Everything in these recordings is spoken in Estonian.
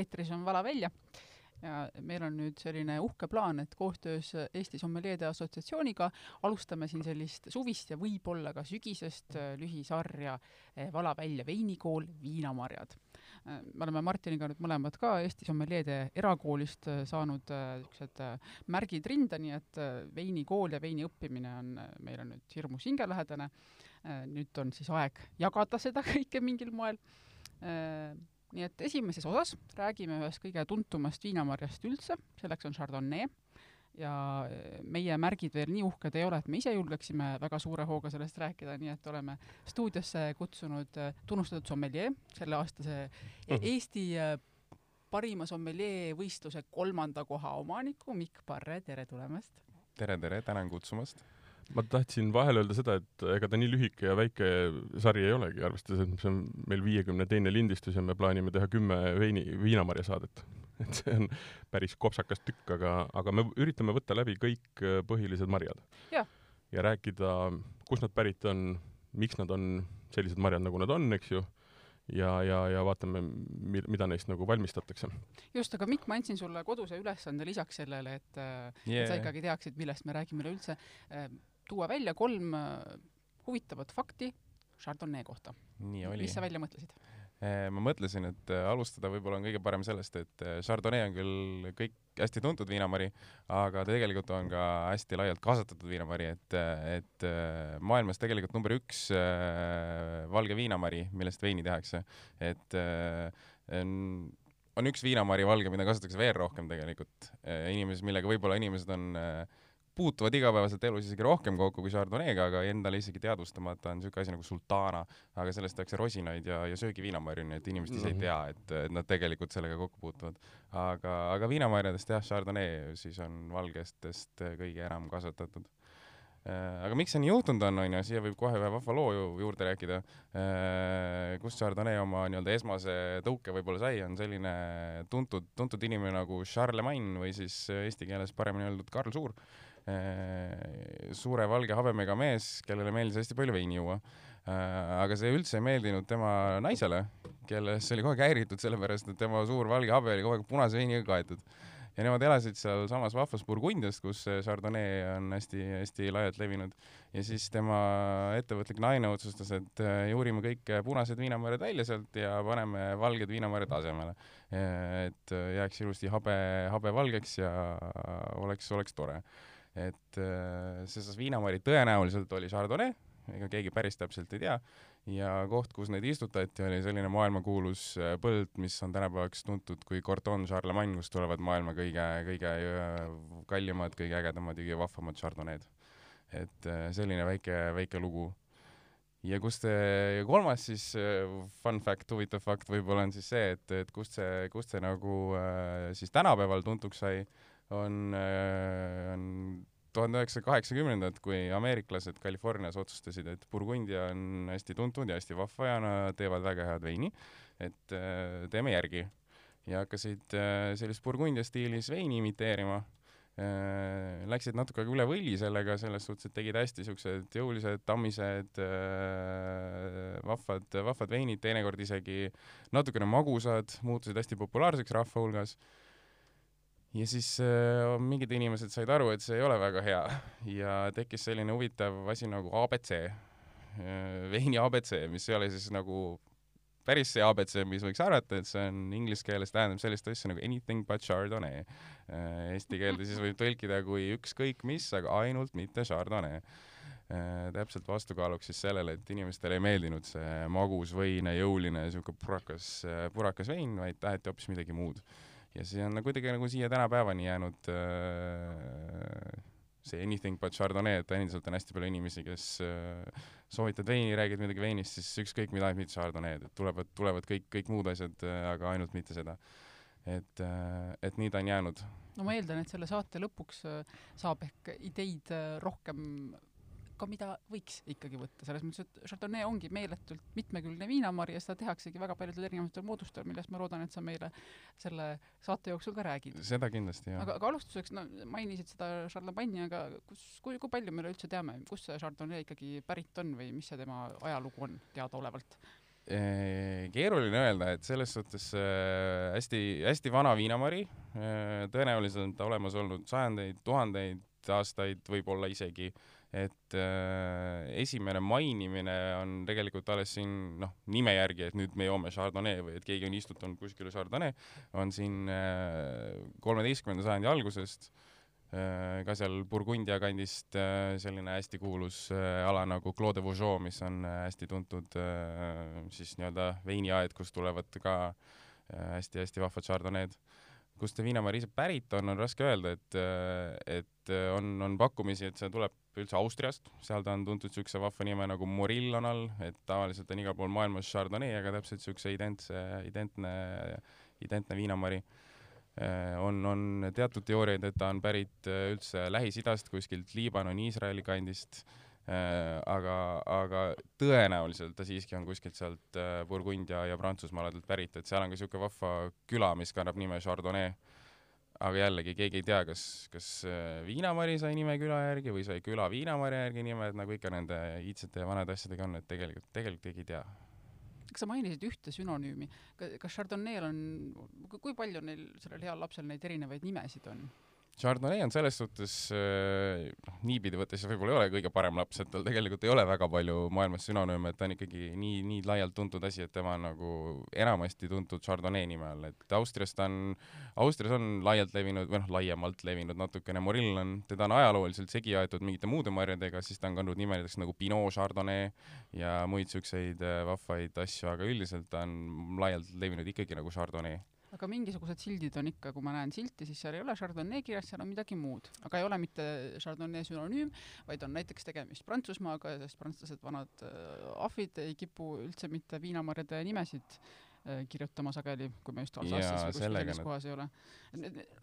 eetris on Vala välja ja meil on nüüd selline uhke plaan, et koostöös Eesti Sommeljeede Assotsiatsiooniga alustame siin sellist suvist ja võib-olla ka sügisest äh, lühisarja äh, Vala välja veinikool, viinamarjad. Äh, me oleme Martiniga nüüd mõlemad ka Eesti Sommeljeede erakoolist saanud niisugused märgid rinda, nii et veinikool ja veini õppimine on meile nüüd hirmus hingelähedane. nüüd on siis aeg jagada seda kõike mingil moel nii et esimeses osas räägime ühest kõige tuntumast viinamarjast üldse, selleks on Chardonnay ja meie märgid veel nii uhked ei ole, et me ise julgeksime väga suure hooga sellest rääkida, nii et oleme stuudiosse kutsunud äh, tunnustatud sommelier, selleaastase mhm. Eesti äh, parima sommelier võistluse kolmanda koha omaniku Mikk Parre, tere tulemast! tere, tere, tänan kutsumast! Ma tahtsin vahele öelda seda, et ega ta nii lühike ja väike sari ei olegi, arvestades, et see on meil viiekümne teine lindistus ja me plaanime teha kümme veini, viinamarja saadet. et see on päris kopsakas tükk, aga, aga me üritame võtta läbi kõik äh, põhilised marjad. ja rääkida, kust nad pärit on, miks nad on sellised marjad, nagu nad on, eks ju ja, ja, ja vaatame, mida neist nagu valmistatakse. just, aga Mikk, ma andsin sulle koduse ülesande lisaks sellele, et yeah. et sa ikkagi teaksid, millest me räägime üleüldse äh, tuua välja kolm äh, huvitavat fakti Chardonnay kohta. mis sa välja mõtlesid? Äh, ma mõtlesin, et äh, alustada võib-olla on kõige parem sellest, et Chardonnay on küll kõik hästi tuntud viinamari, aga ta tegelikult on ka hästi laialt kasvatatud viinamari, et, et maailmas tegelikult number üks valge viinamari, millest veini tehakse, et on, on üks viinamari valge, mida kasutatakse veel rohkem tegelikult. inimesed, millega võib-olla inimesed on äh, puutuvad igapäevaselt elus isegi rohkem kokku kui Chardonnay'ga, aga endale isegi teadvustamata on niisugune asi nagu sultana, aga sellest tehakse rosinaid ja, ja söögiviinamarju, nii et inimesed ise ei mhm. tea, et, et nad tegelikult sellega kokku puutuvad. aga, aga viinamarjadest jah, Chardonnay siis on valgestest kõige enam kasvatatud äh, aga miks see nii juhtunud on, onju, siia võib kohe ühe vahva loo ju juurde rääkida. Äh, kust Chardonnay oma nii-öelda esmase tõuke võib-olla sai, on selline tuntud, tuntud inimene nagu Charlemagne või siis eesti keeles paremini öeldud Karl Suur suure valge habemega mees, kellele meeldis hästi palju veini juua. Äh, aga see üldse ei meeldinud tema naisele, kellest oli kogu aeg häiritud, sellepärast et tema suur valge habe oli kogu aeg punase veiniga kaetud. ja nemad elasid sealsamas vahvas Burgundias, kus Chardonnay on hästi-hästi laialt levinud. ja siis tema ettevõtlik naine otsustas, et äh, juurime kõik punased viinamarjad välja sealt ja paneme valged viinamarjad asemele. et jääks ilusti habe, habe valgeks ja oleks, oleks tore et äh, see viinamari tõenäoliselt oli Chardonnay, ega keegi päris täpselt ei tea, ja koht, kus neid istutati, oli selline maailmakuulus äh, põld, mis on tänapäevaks tuntud kui Corton Charlemagne, kust tulevad maailma kõige, kõige äh, kallimad, kõige ägedamad ja kõige vahvamad Chardonnay'd. et selline väike, väike lugu. ja kust see, kolmas siis fun fact, huvitav fakt võib-olla on siis see, et, et kust see, kust see nagu siis tänapäeval tuntuks sai on, äh, on tuhande üheksasaja kaheksakümnendad, kui ameeriklased Californias otsustasid, et Burgundia on hästi tuntud ja hästi vahva ja nad teevad väga head veini, et äh, teeme järgi. ja hakkasid äh, sellist Burgundia stiilis veini imiteerima. Läksid natuke üle võlli sellega, selles suhtes, et tegid hästi siuksed jõulised, tammised, vahvad, vahvad veinid, teinekord isegi natukene magusad, muutusid hästi populaarseks rahva hulgas ja siis äh, mingid inimesed said aru, et see ei ole väga hea ja tekkis selline huvitav asi nagu abc äh,, veini abc, mis ei ole siis nagu päris see abc, mis võiks arvata, et see on inglise keeles tähendab sellist asja nagu anything but chardonnay äh,. Eesti keelde siis võib tõlkida kui ükskõik mis, aga ainult mitte chardonnay äh,. täpselt vastukaaluks siis sellele, et inimestele ei meeldinud see magus, võine, jõuline, niisugune purakas, purakas vein, vaid taheti hoopis midagi muud ja see on kuidagi nagu siia tänapäevani jäänud äh, see anything but chardonnay, et endiselt on hästi palju inimesi, kes äh, soovitavad veini, räägid midagi veinist, siis ükskõik mida, ainult mitte chardonnay'd, et tulevad, tulevad kõik, kõik muud asjad äh,, aga ainult mitte seda. et äh,, et nii ta on jäänud. no ma eeldan, et selle saate lõpuks äh, saab ehk ideid äh, rohkem ka mida võiks ikkagi võtta, selles mõttes, et Chardonnay ongi meeletult mitmekülgne viinamari ja seda tehaksegi väga paljudel erinevatel moodustel, millest ma loodan, et sa meile selle saate jooksul ka räägid. seda kindlasti, jah. aga, aga alustuseks, no mainisid seda Charlemagne'i, aga kus, kui, kui palju me üleüldse teame, kust see Chardonnay ikkagi pärit on või mis see tema ajalugu on teadaolevalt? keeruline öelda, et selles suhtes hästi-hästi vana viinamari, tõenäoliselt olemas olnud sajandeid, tuhandeid aastaid, võib-olla isegi et äh, esimene mainimine on tegelikult alles siin noh, nime järgi, et nüüd me joome Chardonnay või et keegi on istutanud kuskile Chardonnay, on siin kolmeteistkümnenda äh, sajandi algusest äh, ka seal Burgundia kandist äh, selline hästi kuulus äh, ala nagu Clos de Vougeot, mis on äh, hästi tuntud äh, siis nii-öelda veiniaed, kust tulevad ka hästi-hästi äh, vahvad Chardonnay'd kust see viinamari ise pärit on, on raske öelda, et, et on, on pakkumisi, et see tuleb üldse Austriast, seal ta on tuntud niisuguse vahva nime nagu Morill on all, et tavaliselt on igal pool maailmas Chardonnay, aga täpselt niisuguse identse, identne, identne viinamari. on, on teatud teooriaid, et ta on pärit üldse Lähis-Idast, kuskilt Liibanoni, Iisraeli kandist Äh, aga, aga tõenäoliselt ta siiski on kuskilt sealt äh, Burgundia ja Prantsusmaa aladelt pärit, et seal on ka niisugune vahva küla, mis kannab nime Chardonnay. aga jällegi, keegi ei tea, kas, kas äh, Viinamari sai nime küla järgi või sai küla Viinamari järgi nime, et nagu ikka nende iidsete ja vanade asjadega on, et tegelikult, tegelikult keegi ei tea kas sa mainisid ühte sünonüümi, kas Chardonnay'l on, kui palju neil, sellel heal lapsel neid erinevaid nimesid on? Chardonnay on selles suhtes äh, noh, niipidi võttes võib-olla ei ole kõige parem laps, et tal tegelikult ei ole väga palju maailmas sünonüüme, et ta on ikkagi nii, nii laialt tuntud asi, et tema on nagu enamasti tuntud Chardonnay nime all, et Austrias ta on, Austrias on laialt levinud või noh, laiemalt levinud natukene, Morill on, teda on ajalooliselt segi aetud mingite muude marjadega, siis ta on kandnud nime näiteks nagu Pinot Chardonnay ja muid siukseid äh, vahvaid asju, aga üldiselt ta on laialt levinud ikkagi nagu Chardonnay aga mingisugused sildid on ikka, kui ma näen silti, siis seal ei ole Chardonnay kirjas, seal on midagi muud. aga ei ole mitte Chardonnay sünonüüm, vaid on näiteks tegemist Prantsusmaaga, sest prantslased, vanad äh, ahvid ei kipu üldse mitte viinamarjade nimesid kirjutama sageli, kui me just Alsace'is või kuskil sellises kohas ei ole.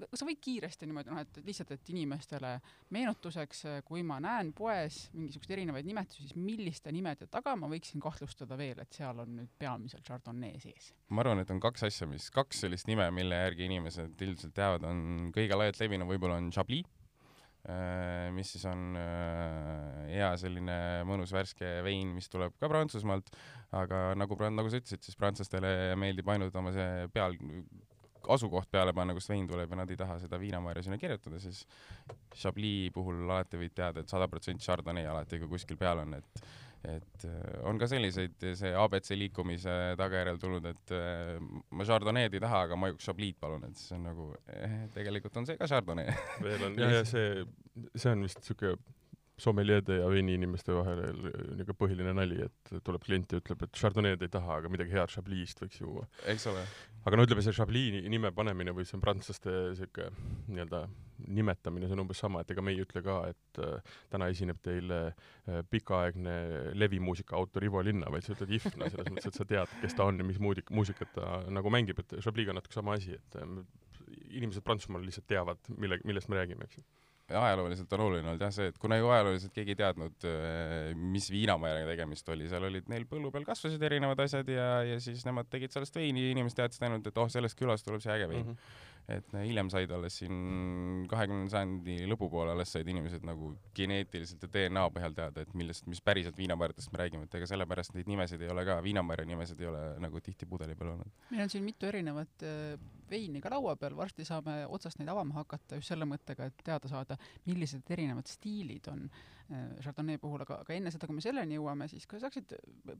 kas sa võid kiiresti niimoodi, noh, et lihtsalt, et inimestele meenutuseks, äh, kui ma näen poes mingisuguseid erinevaid nimetusi, siis milliste nimede taga ma võiksin kahtlustada veel, et seal on nüüd peamiselt Chardonnay sees? ma arvan, et on kaks asja, mis, kaks sellist nime, mille järgi inimesed üldiselt teavad, on kõige laialt levinum võib-olla on Chablis Äh, mis siis on äh, hea selline mõnus värske vein, mis tuleb ka Prantsusmaalt, aga nagu, nagu sa ütlesid, siis prantslastele meeldib ainult oma see peal, asukoht peale panna, kust vein tuleb ja nad ei taha seda viinamarja sinna kirjutada, siis Chablis puhul alati võid teada et, et sada protsenti Chardonnay alati ka kuskil peal on, et et äh, on ka selliseid, see abc liikumise tagajärjel tulnud, et äh, ma Chardonnay'd ei taha, aga ma üks Chablis palun, et siis on nagu eh, tegelikult on see ka Chardonnay. Veel on jah, ja see, see on vist siuke sommeljeede ja veiniinimeste vahel niisugune põhiline nali, et tuleb klient ja ütleb, et Chardonnay'd ei taha, aga midagi head Chablis'ist võiks juua. eks ole. aga no ütleme, see Chablis nime panemine või see on prantslaste sihuke nii-öelda nimetamine, see on umbes sama, et ega me ei ütle ka, et äh, täna esineb teil äh, pikaaegne levimuusika autor Ivo Linna, vaid sa ütled Ifna, selles mõttes, et sa tead, kes ta on ja mis muudik-, muusikat ta nagu mängib, et Chablis'ga on natuke sama asi, et äh, inimesed Prantsusmaal lihtsalt teavad, mille, millest me räägime, eks ju ajalooliselt on oluline olnud jah see, et kuna ju ajalooliselt keegi ei teadnud, äh, mis viinamajadega tegemist oli, seal olid neil põllu peal kasvasid erinevad asjad ja, ja siis nemad tegid sellest veini ja inimesed teadsid ainult, et oh, sellest külast tuleb see äge vein mm. -hmm et hiljem said alles siin kahekümnenda sajandi lõpupoole alles said inimesed nagu geneetiliselt ja DNA põhjal teada, et millest, mis päriselt viinamarjadest me räägime, et ega sellepärast neid nimesid ei ole ka, viinamarja nimesid ei ole nagu tihti pudeli peal olnud. meil on siin mitu erinevat äh, veini ka laua peal, varsti saame otsast neid avama hakata just selle mõttega, et teada saada, millised erinevad stiilid on Chardonnay puhul, aga, aga enne seda, kui me selleni jõuame, siis kas saaksid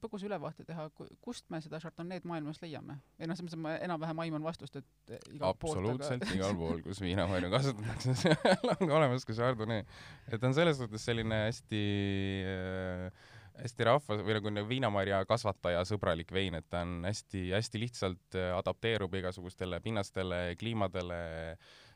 põgusa ülevaate teha, kust me seda Chardonnay'd maailmas leiame? või noh, selles mõttes ma enam-vähem aiman vastust, et igalt absoluutselt aga... igal pool, kus viinamarju kasutatakse, seal on ka olemas ka Chardonnay. et on selles suhtes selline hästi äh, hästi rahvas- või nagu viinamarja kasvataja sõbralik vein, et ta on hästi-hästi lihtsalt äh, adapteerub igasugustele pinnastele, kliimadele äh,, Äh,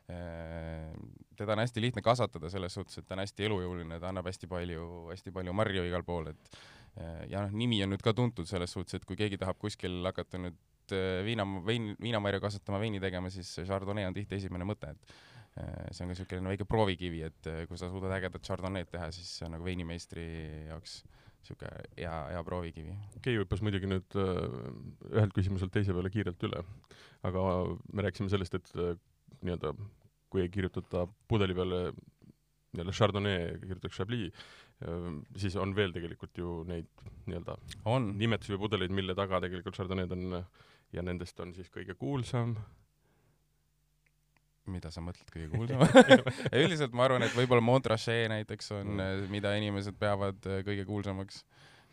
teda on hästi lihtne kasvatada selles suhtes, et ta on hästi elujõuline, ta annab hästi palju, hästi palju marju igal pool, et äh, ja noh, nimi on nüüd ka tuntud selles suhtes, et kui keegi tahab kuskil hakata nüüd äh, viina, vein, viinamarju kasvatama, veini tegema, siis Chardonnay on tihti esimene mõte, et see on ka niisugune väike proovikivi, et kui sa suudad ägedat Chardonnay'd teha, siis see on nagu veinimeistri jaoks niisugune hea, hea proovikivi. Kei hüppas muidugi nüüd ühelt küsimuselt teise peale kiirelt üle, aga me rääkisime sellest, et nii-öelda kui ei kirjutata pudeli peale nii-öelda Chardonnay kirjutatakse Chablis, siis on veel tegelikult ju neid nii-öelda on, nimetusi või pudeleid, mille taga tegelikult Chardonnay'd on ja nendest on siis kõige kuulsam mida sa mõtled kõige kuulsam üldiselt ma arvan, et võib-olla Montrachet näiteks on, Mm. mida inimesed peavad äh, kõige kuulsamaks,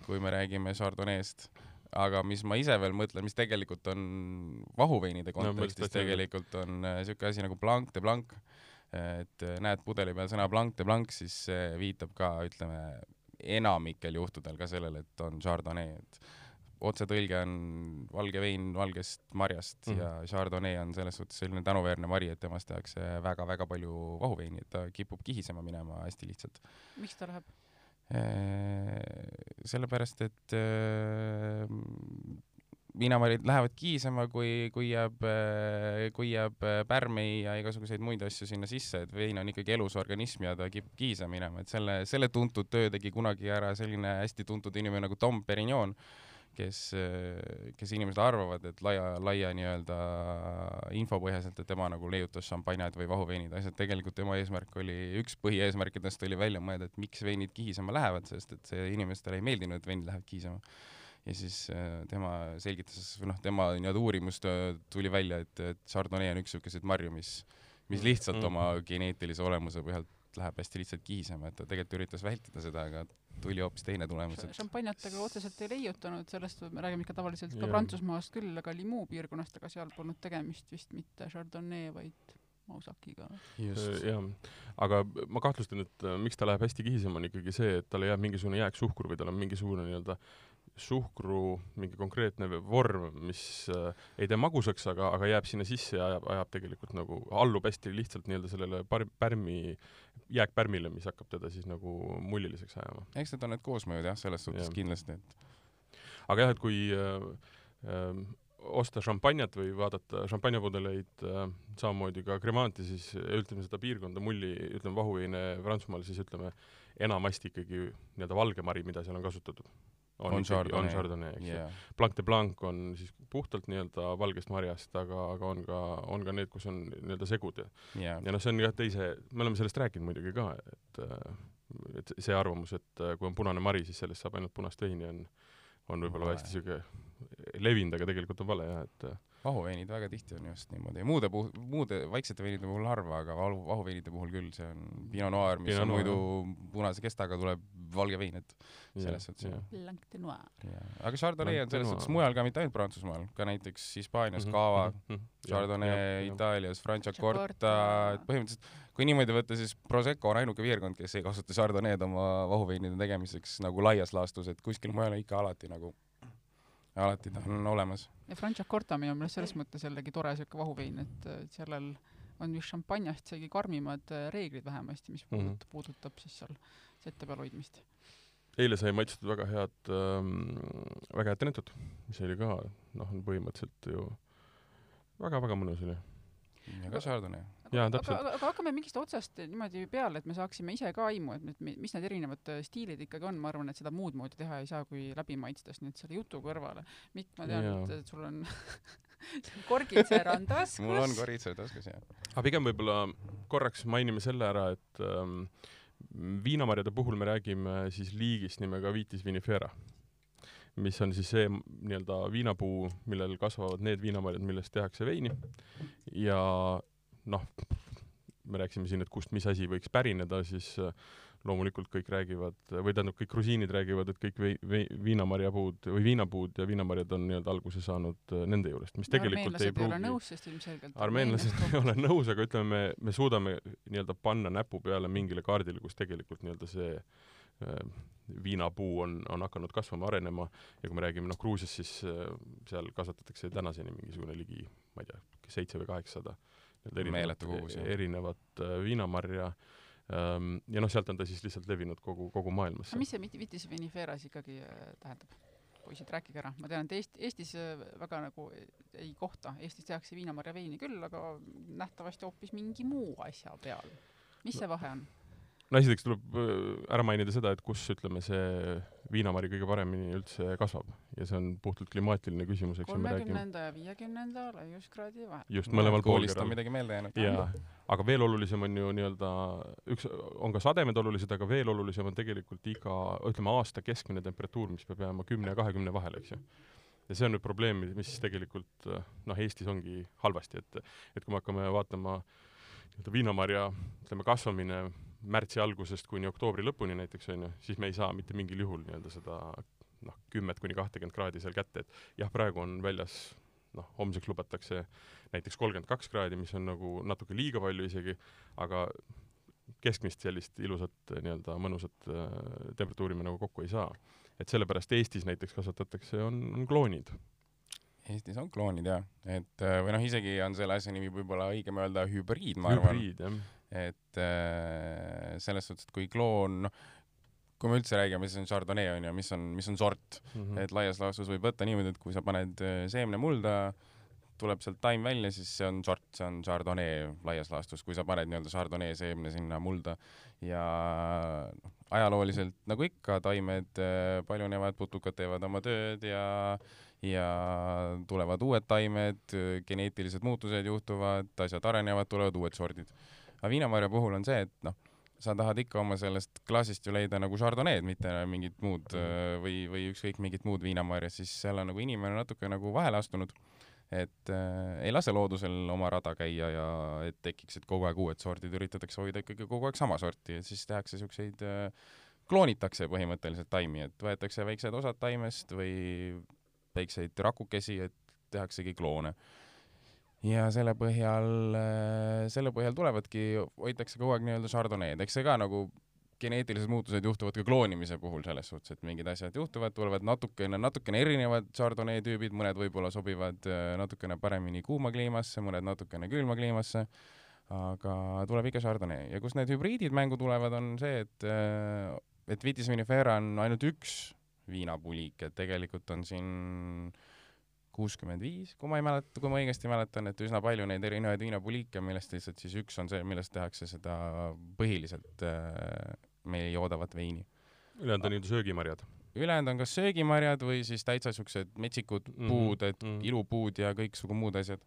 kui me räägime Chardonnay'st. Aga mis ma ise veel mõtlen, mis tegelikult on vahuveinide No, kontekstis öelda. tegelikult on äh, siuke asi nagu Blanc de Blanc. et äh, näed pudeli peal sõna Blanc de Blanc, siis see viitab ka, ütleme, enamikel juhtudel ka sellele, et on Chardonnay, et otsetõlge on valge vein valgest marjast mm. -hmm. ja Chardonnay on selles suhtes selline tänuväärne mari, et temast tehakse väga-väga palju vahuveini, et ta kipub kihisema minema hästi lihtsalt. miks ta läheb? Sellepärast, et äh, viinamarid lähevad kihisema, kui, kui jääb, kui jääb pärmi ja igasuguseid muid asju sinna sisse, et vein on ikkagi elus organism ja ta kipub kihisema minema, et selle, selle tuntud töö tegi kunagi ära selline hästi tuntud inimene nagu Tom Perignon, kes, kes inimesed arvavad, et laia, laia nii-öelda info põhjaselt, et tema nagu leiutas šampanjad või vahuveinid, asjad, tegelikult tema eesmärk oli, üks põhieesmärkidest oli välja mõelda, et miks veinid kihisema lähevad, sest et see inimestele ei meeldinud, et veinid lähevad kihisema. Ja siis äh, tema selgitas, noh, tema nii-öelda uurimustöö tuli välja, et, et Chardonnay on üks niisuguseid marju, mis, mis lihtsalt Mm. oma geneetilise olemuse põhjalt läheb hästi lihtsalt kihisema, et ta tegelikult üritas vältida seda, aga tuli hoopis teine tulemus, et šampanjatega otseselt ei leiutanud, sellest me räägime ikka tavaliselt ka Jaa. Prantsusmaast küll, aga Limoux piirkonnast, aga seal polnud tegemist vist mitte Chardonnay, vaid Mausakiga. just jah, aga ma kahtlustan, et äh, miks ta läheb hästi kihisema, on ikkagi see, et talle jääb mingisugune jääksuhkur või tal on mingisugune nii-öelda suhkru mingi konkreetne vorm, mis äh, ei tee magusaks, aga, aga jääb sinna sisse ja ajab, ajab tegelikult nagu, allub hästi lihtsalt nii-öelda sellele par-, pärmi, jääkpärmile, mis hakkab teda siis nagu mulliliseks ajama. eks need on need koosmõjud jah, selles suhtes Jah. kindlasti, et aga jah, et kui äh, äh, osta šampanjat või vaadata šampanjapudeleid äh, samamoodi ka Cremanti, siis ütleme seda piirkonda mulli, ütleme vahuveine Prantsusmaal, siis ütleme enamasti ikkagi nii-öelda valge mari, mida seal on kasutatud. On ikkagi- Chardonnay. on Chardonnay, eks ju yeah. Blanc de Blanc on siis puhtalt nii-öelda valgest marjast, aga, aga on ka, on ka need, kus on nii-öelda segud ja Yeah. ja noh, see on jah teise, me oleme sellest rääkinud muidugi ka, et et see arvamus, et äh, kui on punane mari, siis sellest saab ainult punast veini, on on võib-olla hästi siuke levinud, aga tegelikult on vale jah, et vahuveinid väga tihti on just niimoodi, muude puhul, muude vaiksete veinide puhul harva, aga vahu, vahuveinide puhul küll, see on Pinot Noir, mis Pinot on muidu punase kestaga, tuleb valge vein, et selles suhtes jah. Blanc de Noir. Aga Chardonnay on selles suhtes mujal ka, mitte ainult Prantsusmaal, ka näiteks Hispaanias Mhm, Cava, mhm, mhm. Chardonnay. Itaalias, Franciacorta, et põhimõtteliselt kui niimoodi võtta, siis Prosecco on ainuke piirkond, kes ei kasuta Chardonnay'd oma vahuveinide tegemiseks nagu laias laastus, et kuskil mujal on ikka alati nagu, alati ta on olemas. Ja Franciacorta on minu meelest selles mõttes jällegi tore siuke vahuvein, et äh, sellel on vist šampanjast isegi karmimad äh, reeglid vähemasti, mis Mhm. puudutab, puudutab siis seal sette peal hoidmist. eile sai maitstud väga head ähm, väga head Trentut, mis oli ka noh, põhimõtteliselt ju väga-väga mõnus oli. ja ka Chardonnay. Jaa, aga, täpselt. aga, aga hakkame mingist otsast niimoodi peale, et me saaksime ise ka aimu, et need, mis need erinevad äh, stiilid ikkagi on, ma arvan, et seda muud moodi teha ei saa, kui läbi maitstes nüüd selle jutu kõrvale. Mikk, ma tean, et et sul on korgitser on taskus. mul on koritsad taskus jah. aga pigem võib-olla korraks mainime selle ära, et ähm, viinamarjade puhul me räägime siis liigist nimega Vitis vinifera, mis on siis see nii-öelda viinapuu, millel kasvavad need viinamarjad, millest tehakse veini ja noh, me rääkisime siin, et kust mis asi võiks pärineda, siis äh, loomulikult kõik räägivad, või tähendab, kõik grusiinid räägivad, et kõik vei-, vei-, viinamarjapuud või viinapuud ja viinamarjad on nii-öelda alguse saanud äh, nende juurest, mis tegelikult ei pruugi nõus, armeenlased ei ole nõus, aga ütleme, me, me suudame nii-öelda panna näpu peale mingile kaardile, kus tegelikult nii-öelda see äh, viinapuu on, on hakanud kasvama, arenema. Ja kui me räägime noh, Gruusias, siis seal kasvatatakse tänaseni mingisugune ligi, ma ei tea, seitse või kaheksasada erinevat, kogus, jah. erinevat äh, viinamarja ähm, ja noh, sealt on ta siis lihtsalt levinud kogu, kogu maailmasse. aga mis see vit- vitis viniferas ikkagi äh, tähendab? poisid, rääkige ära, ma tean, et Eest-, Eestis äh, väga nagu ei kohta, Eestis tehakse viinamarja veini küll, aga nähtavasti hoopis mingi muu asja peal. mis see vahe on? No esiteks tuleb äh, ära mainida seda, et kus ütleme, see viinamari kõige paremini üldse kasvab ja see on puhtalt klimaatiline küsimus, eks ju, kolmekümnenda ja viiekümnenda laiuskraadi vahel. just mõlemal koolist on midagi meelde jäänud. jaa, aga veel olulisem on ju nii-öelda, üks on ka sademed olulised, aga veel olulisem on tegelikult iga, ütleme aasta keskmine temperatuur, mis peab jääma kümne ja kahekümne vahele, eks ju. ja see on nüüd probleem, mis tegelikult noh, Eestis ongi halvasti, et et kui me hakkame vaatama nii-öelda viinamarja ütleme kasvamine märtsi algusest kuni oktoobri lõpuni näiteks onju, siis me ei saa mitte mingil juhul nii-öelda seda noh, kümmet kuni kahtekümmet kraadi seal kätte, et jah, praegu on väljas noh, homseks lubatakse näiteks kolmkümmend kaks kraadi, mis on nagu natuke liiga palju isegi, aga keskmist sellist ilusat nii-öelda mõnusat äh, temperatuuri me nagu kokku ei saa. et sellepärast Eestis näiteks kasvatatakse, on, on kloonid. Eestis on kloonid jah, et äh, või noh, isegi on selle asja nimi võib-olla õigem öelda hübriid, ma arvan. hübriid jah. Et äh, selles suhtes, et kui kloon, noh, kui me üldse räägime, siis on Chardonnay on ju, mis on, mis on sort, Mhm. et laias laastus võib võtta niimoodi, et kui sa paned äh, seemne mulda, tuleb sealt taim välja, siis see on sort, see on Chardonnay laias laastus, kui sa paned nii-öelda Chardonnay seemne sinna mulda ja noh, ajalooliselt nagu ikka, taimed äh, paljunevad, putukad teevad oma tööd ja ja tulevad uued taimed, geneetilised muutused juhtuvad, asjad arenevad, tulevad uued sordid. Aga viinamarja puhul on see, et noh, sa tahad ikka oma sellest klaasist ju leida nagu Chardonnay'd, mitte mingit muud äh, või, või ükskõik mingit muud viinamarja, siis seal on nagu inimene natuke nagu vahele astunud, et äh, ei lase loodusel oma rada käia ja et tekiksid kogu aeg uued sordid, üritatakse hoida ikkagi kogu aeg sama sorti ja siis tehakse siukseid äh, kloonitakse põhimõtteliselt taimi, et võetakse väiksed osad taimest või väikseid rakukesi, et tehaksegi kloone. Ja selle põhjal, selle põhjal tulevadki, hoitakse kogu aeg nii-öelda Chardonnay'd, eks see ka nagu geneetilised muutused juhtuvad ka kloonimise puhul selles suhtes, et mingid asjad juhtuvad, tulevad natukene, natukene erinevad Chardonnay tüübid, mõned võib-olla sobivad äh, natukene paremini kuuma kliimasse, mõned natukene külma kliimasse, aga tuleb ikka Chardonnay. Ja kus need hübriidid mängu tulevad, on see, et äh, et Vitis vinifera on ainult üks viinapuliik, et tegelikult on siin kuuskümmend viis, kui ma ei mäleta, kui ma õigesti mäletan, et üsna palju neid erinevaid viinapuliike, millest lihtsalt siis üks on see, millest tehakse seda põhiliselt äh, meie joodavat veini. ülejäänud on nii-öelda söögimarjad. ülejäänud on kas söögimarjad või siis täitsa siuksed metsikud Mhm, puud, et mhm. ilupuud ja kõiksugu muud asjad.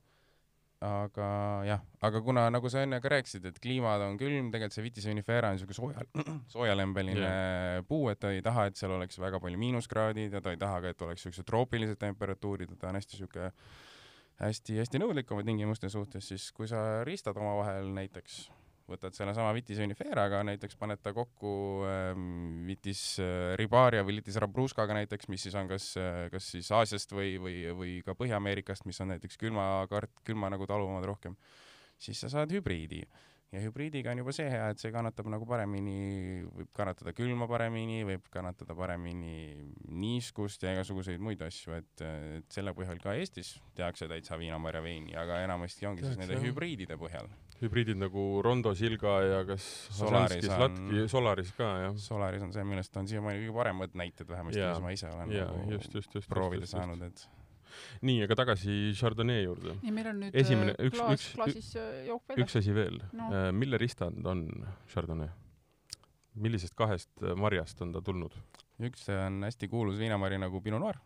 Aga jah, aga kuna nagu sa enne ka rääkisid, et kliimad on külm, tegelikult see Vitis vinifera on siuke sooja, soojalembeline yeah. puu, et ta ei taha, et seal oleks väga palju miinuskraadid ja ta ei taha ka, et oleks siuksed troopilised temperatuurid, et ta on hästi siuke hästi-hästi nõudlik oma tingimuste suhtes, siis kui sa ristad omavahel näiteks, võtad sellesama Vitis viniferaga näiteks, paned ta kokku ähm, Vitis äh, ribaria või Vitis rabruskaga näiteks, mis siis on kas, kas siis Aasiast või, või, või ka Põhja-Ameerikast, mis on näiteks külma kart-, külma nagu taluvamad rohkem, siis sa saad hübriidi. Ja hübriidiga on juba see hea, et see kannatab nagu paremini, võib kannatada külma paremini, võib kannatada paremini niiskust ja igasuguseid muid asju, et, et selle põhjal ka Eestis tehakse täitsa viinamarja veini, aga enamasti ongi siis Tehakse, nende jah. hübriidide põhjal. hübriidid nagu Rondo Silga ja kas Solaris on- Latki, Solaris ka jah. Solaris on see, millest on siiamaani kõige paremad näited vähemasti, mis ma ise olen jaa, nagu just, just, just. proovida saanud, et nii, aga tagasi Chardonnay juurde. nii, meil on nüüd Esimene- äh, üks- klaas üks-, klaasis äh, üks. asi veel No. no., mille ristand on Chardonnay? millisest kahest äh, marjast on ta tulnud? üks on hästi kuulus viinamari nagu Pinot Noir.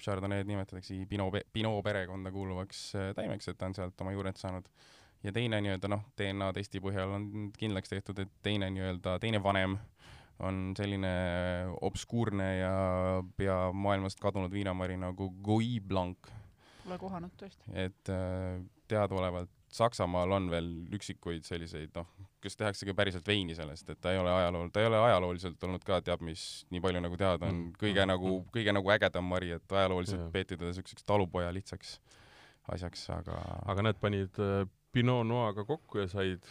Chardonnay'd nimetatakse Pinot, Pinot perekonda kuuluvaks äh, taimeks, et ta on sealt oma juured saanud. ja teine nii-öelda noh, DNA testi põhjal on kindlaks tehtud, et teine nii-öelda, teine vanem on selline obskuurne ja pea maailmast kadunud viinamari nagu Gouy Blanc, Pole kohanud tõesti. et äh, teadaolevalt Saksamaal on veel üksikuid selliseid noh, kes tehaksegi päriselt veini sellest, et ta ei ole ajalool, ta ei ole ajalooliselt olnud ka teab mis, nii palju nagu teada on Mm. kõige Mm. nagu, kõige nagu ägedam mari, et ajalooliselt Jaa. peeti teda siukseks talupoja lihtsaks asjaks, aga aga näed, panid äh, Pinot Noir'ga kokku ja said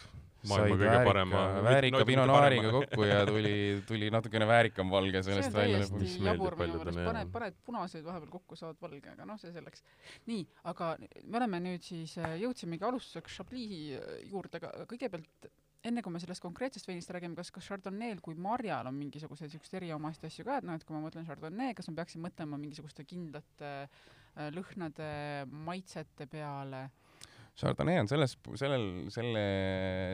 maailma said kõige väärika, parema. väärika Pinot Noiriga kokku ja tuli, tuli natukene väärikam valge sellest on välja. Mis meeldib jabur minu paljudele, paned, paned punaseid vahepeal kokku, saad valge, aga noh, see selleks. nii, aga me oleme nüüd siis, jõudsimegi alustuseks Chablis äh, juurde, aga kõigepealt enne kui me sellest konkreetsest veinist räägime, kas, kas Chardonnay'l kui marjal on mingisuguseid siukseid eriomasid asju ka, et noh, et kui ma mõtlen Chardonnay, kas ma peaksin mõtlema mingisuguste kindlate äh, lõhnade, maitsete peale? Chardonnay on selles, sellel, selle,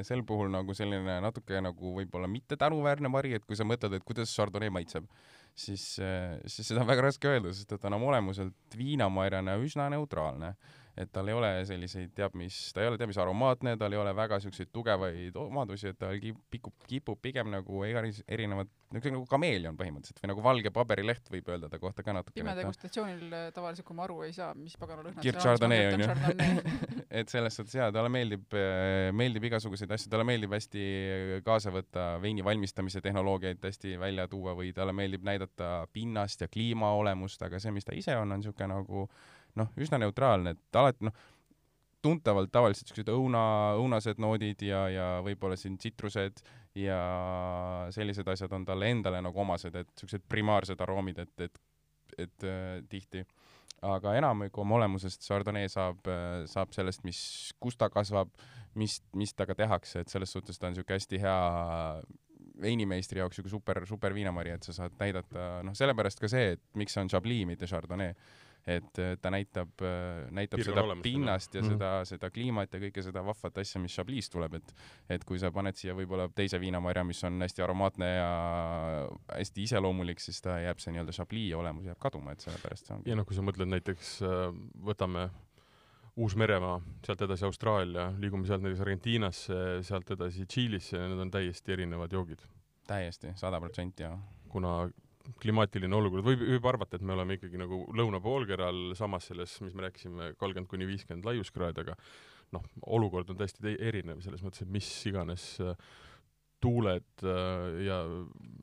sel puhul nagu selline natuke nagu võib-olla mitte tänuväärne vari, et kui sa mõtled, et kuidas Chardonnay maitseb, siis, siis seda on väga raske öelda, sest et ta on oma olemuselt viinamarjana üsna neutraalne. Et tal ei ole selliseid, teab mis, ta ei ole teab mis aromaatne, tal ei ole väga siukseid tugevaid omadusi, et ta kipub, kipub, kipub pigem nagu eri- erinevad, niisugune nagu kameelion põhimõtteliselt või nagu valge paberileht võib öelda ta kohta ka natuke. pime degustatsioonil äh, tavaliselt, kui ma aru ei saa, mis pagana lõhnat Kirk Chardonnay on ju. et selles suhtes jaa, talle meeldib, meeldib igasuguseid asju, talle meeldib hästi kaasa võtta veini valmistamise tehnoloogiaid hästi välja tuua või talle meeldib näidata pinnast ja kliima olemust, aga see, mis ta ise on, on niisugune nagu noh, üsna neutraalne, et alati noh, tuntavalt tavaliselt siuksed õuna, õunased noodid ja, ja võib-olla siin tsitrused ja sellised asjad on talle endale nagu omased, et siuksed primaarsed aroomid, et, et, et äh, tihti. aga enamik oma olemusest Chardonnay saab, saab sellest, mis, kus ta kasvab, mis, mis temaga tehakse, et selles suhtes ta on siuke hästi hea veinimeistri jaoks siuke super, super viinamari, et sa saad näidata, noh, sellepärast ka see, et miks see on Chablis, mitte Chardonnay. Et äh, ta näitab, näitab Piirkonna seda olemust, pinnast ja Mhm. seda, seda kliimat ja kõike seda vahvat asja, mis Chablis tuleb, et et kui sa paned siia võib-olla teise viinamarja, mis on hästi aromaatne ja hästi iseloomulik, siis ta jääb see nii-öelda Chablis olemus jääb kaduma, et sellepärast see ongi ja noh, kui sa mõtled näiteks, võtame Uus-Meremaa, sealt edasi Austraalia, liigume sealt näiteks Argentiinasse, sealt edasi Tšiilisse ja need on täiesti erinevad joogid. täiesti sada protsenti ja kuna klimaatiline olukord, võib, võib arvata, et me oleme ikkagi nagu lõunapoolkeral samas selles, mis me rääkisime, kolmkümmend kuni viiskümmend laiuskraadi, aga noh, olukord on täiesti erinev selles mõttes, et mis iganes äh, tuuled äh, ja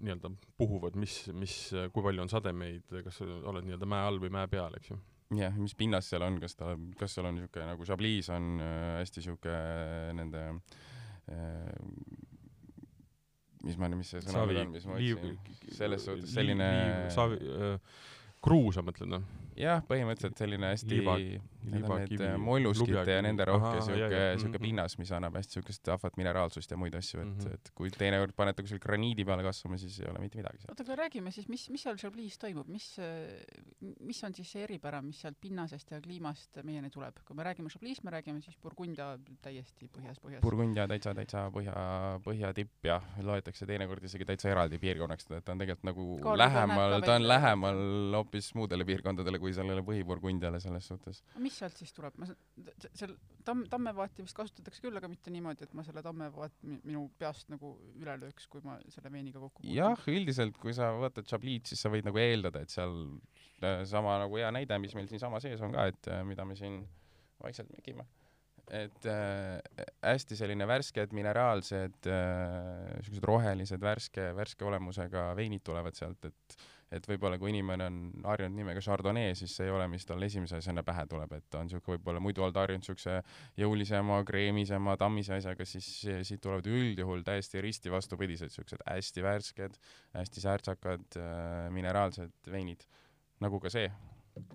nii-öelda puhuvad, mis, mis, kui palju on sademeid, kas oled nii-öelda mäe all või mäe peal, eks ju. jah, mis pinnas seal on, kas ta, kas seal on niisugune nagu Chablis on äh, hästi niisugune nende äh, mis ma, mis see sõna nüüd on, mis ma otsin, selles suhtes selline savi, kruu sa mõtled, noh? jah, põhimõtteliselt selline hästi need on need molluskite ja nende rohke siuke jaa., siuke Mhm. pinnas, mis annab hästi siukest vahvat mineraalsust ja muid asju, et mm, Mhm. -hmm. et kui teinekord panete kuskil graniidi peale kasvama, siis ei ole mitte midagi seal. oota, aga räägime siis, mis, mis seal Chablis toimub, mis, mis on siis see eripära, mis sealt pinnasest ja kliimast meieni tuleb? kui me räägime Chablis, me räägime siis Burgundia täiesti põhjas, põhjas. Burgundia täitsa, täitsa põhja, põhjatipp jah, loetakse teinekord isegi täitsa eraldi piirkonnaks, et ta on tegelikult nagu Kaalub lähemal ta on lähemal hoopis muudele piirkondadele kui sellele põhiburgundiale selles suhtes. mis sealt siis tuleb? ma, seal tamm, tammevaati vist kasutatakse küll, aga mitte niimoodi, et ma selle tammevaat mi- minu peast nagu üle lööks, kui ma selle veiniga kokku puutun. jah, üldiselt kui sa vaatad Chablis, siis sa võid nagu eeldada, et seal äh, sama nagu hea näide, mis meil siinsama sees on ka, et äh, mida me siin vaikselt mekime. et äh, hästi selline värsked, mineraalsed äh,, siuksed rohelised, värske, värske olemusega veinid tulevad sealt, et et võib-olla kui inimene on harjunud nimega Chardonnay, siis see ei ole, mis talle esimese asjana pähe tuleb, et ta on siuke võib-olla muidu olnud harjunud siukse jõulisema, kreemisema, tammise asjaga, siis siit tulevad üldjuhul täiesti risti vastupidised, siuksed hästi värsked, hästi särtsakad äh, mineraalsed veinid, nagu ka see.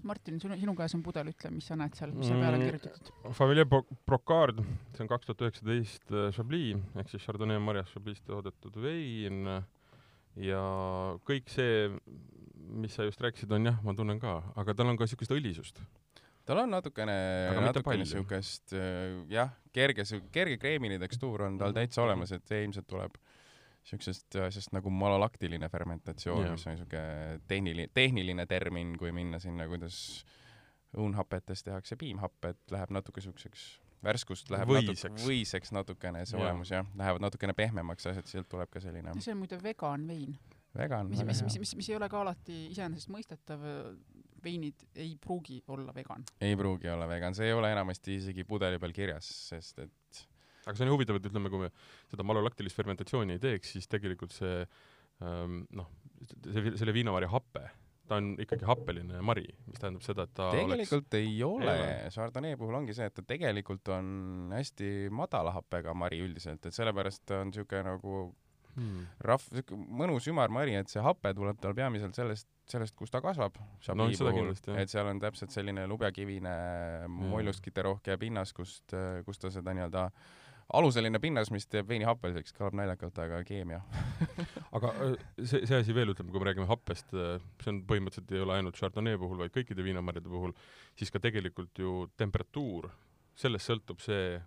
Martin, sinu, sinu käes on pudel, ütle, mis sa näed seal, mis seal peale on Mm. kirjutatud? Favelier Bro- Brocard, see on kaks tuhat üheksateist äh, Chablis ehk siis Chardonnay marjas Chablis toodetud vein ja kõik see, mis sa just rääkisid, on jah, ma tunnen ka, aga tal on ka siukest õlisust. tal on natukene, natukene siukest äh, jah, kerge, kerge kreemine tekstuur on tal Mhm. täitsa olemas, et see ilmselt tuleb siuksest asjast nagu malolaktiline fermentatsioon mis on siuke tehniline, tehniline termin, kui minna sinna, kuidas õunhapetest tehakse piimhapped, läheb natuke siukseks värskust läheb Võiseks. natuke võiseks natukene see Jaa. olemus jah, lähevad natukene pehmemaks asjad, sealt tuleb ka selline see on muide vegan vein, vegan mis, mis, mis, mis, mis ei ole ka alati iseenesestmõistetav. veinid ei pruugi olla vegan. ei pruugi olla vegan, see ei ole enamasti isegi pudeli peal kirjas, sest et aga see on ju huvitav, et ütleme, kui me seda malolaktilist fermentatsiooni ei teeks, siis tegelikult see ähm, noh, see, selle viinamarja hape, ta on ikkagi happeline mari, mis tähendab seda, et ta tegelikult ei ole Chardonnay puhul ongi see, et ta tegelikult on hästi madala happega mari üldiselt, et sellepärast ta on siuke nagu oleks hmm. rahv-, siuke mõnus ümarmari, et see hape tuleb tal peamiselt sellest, sellest, kus ta kasvab. No jah. et seal on täpselt selline lubjakivine molluskite rohke pinnas, kust, kus ta seda nii-öelda aluseline pinnas, mis teeb veini happeliseks, kõlab naljakalt, aga keemia. aga äh, see, see asi veel, ütleme, kui me räägime happest, see on põhimõtteliselt ei ole ainult Chardonnay puhul, vaid kõikide viinamarjade puhul, siis ka tegelikult ju temperatuur sellest sõltub see,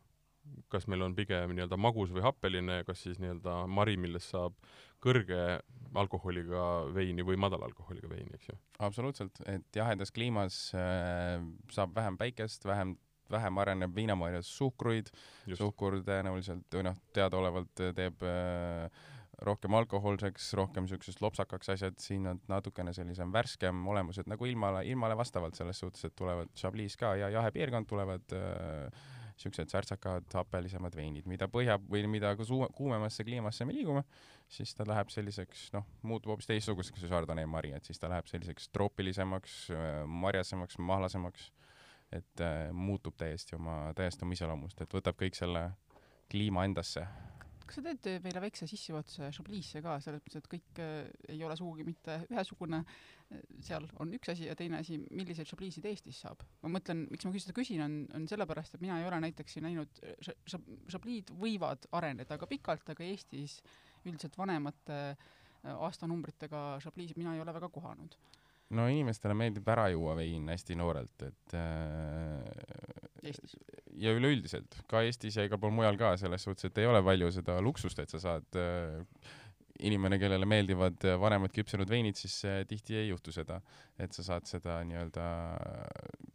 kas meil on pigem nii-öelda magus või happeline, kas siis nii-öelda mari, millest saab kõrge alkoholiga veini või madala alkoholiga veini, eks ju. absoluutselt, et jahedas kliimas äh, saab vähem päikest, vähem, vähem areneb viinamarjas suhkruid, suhkur tõenäoliselt või noh, teadaolevalt teeb äh, rohkem alkohoolseks, rohkem siuksest lopsakaks asjad, siin on natukene sellisem värskem olemus, et nagu ilmale, ilmale vastavalt selles suhtes, et tulevad Chablis ka ja jahepiirkond tulevad äh, siuksed särtsakad, hapelisemad veinid, mida põhja või mida kuumemasse kliimasse me liigume, siis ta läheb selliseks, noh, muutub hoopis teistsuguseks, see Chardonnay mari, et siis ta läheb selliseks troopilisemaks, marjasemaks, mahlasemaks, et äh, muutub täiesti oma, täiesti oma iseloomust, et võtab kõik selle kliima endasse kas sa teed meile väikse sissejuhatuse Chablis'e ka, selles mõttes, et kõik äh, ei ole sugugi mitte ühesugune, seal on üks asi ja teine asi, milliseid Chablis'id Eestis saab? ma mõtlen, miks ma seda küsin, on, on sellepärast, et mina ei ole näiteks siin näinud, Chablis'id võivad areneda ka pikalt, aga Eestis üldiselt vanemate äh, aastanumbritega Chablis'id mina ei ole väga kohanud no inimestele meeldib ära juua vein hästi noorelt, et äh, Eestis? ja üleüldiselt, ka Eestis ja igal pool mujal ka, selles suhtes, et ei ole palju seda luksust, et sa saad äh, inimene, kellele meeldivad vanemad küpsenud veinid, siis äh, tihti ei juhtu seda, et sa saad seda nii-öelda,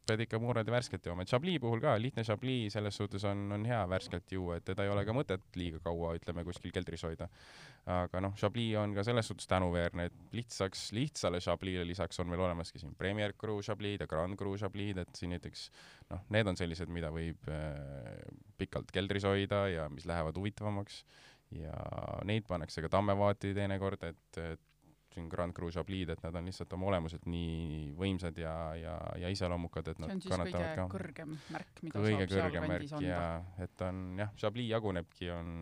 pead ikka muurad ja värskelt jooma, et Chablis puhul ka, lihtne Chablis selles suhtes on, on hea värskelt juua, et teda ei ole ka mõtet liiga kaua, ütleme, kuskil keldris hoida. aga noh, Chablis on ka selles suhtes tänuväärne, et lihtsaks, lihtsale Chablis'le lisaks on meil olemaski siin Premier Cru Chablis ja Grand Cru Chablis, et siin näiteks noh, need on sellised, mida võib äh, pikalt keldris hoida ja mis lähevad huvitavamaks ja neid pannakse ka tammevaati teinekord, et, et siin Grand Cru Chablis, et nad on lihtsalt oma olemuselt nii võimsad ja, ja, ja iseloomukad, et nad kannatavad ka. kõrgem märk, mida kõige saab seal kandis anda. et on jah, Chablis jagunebki, on,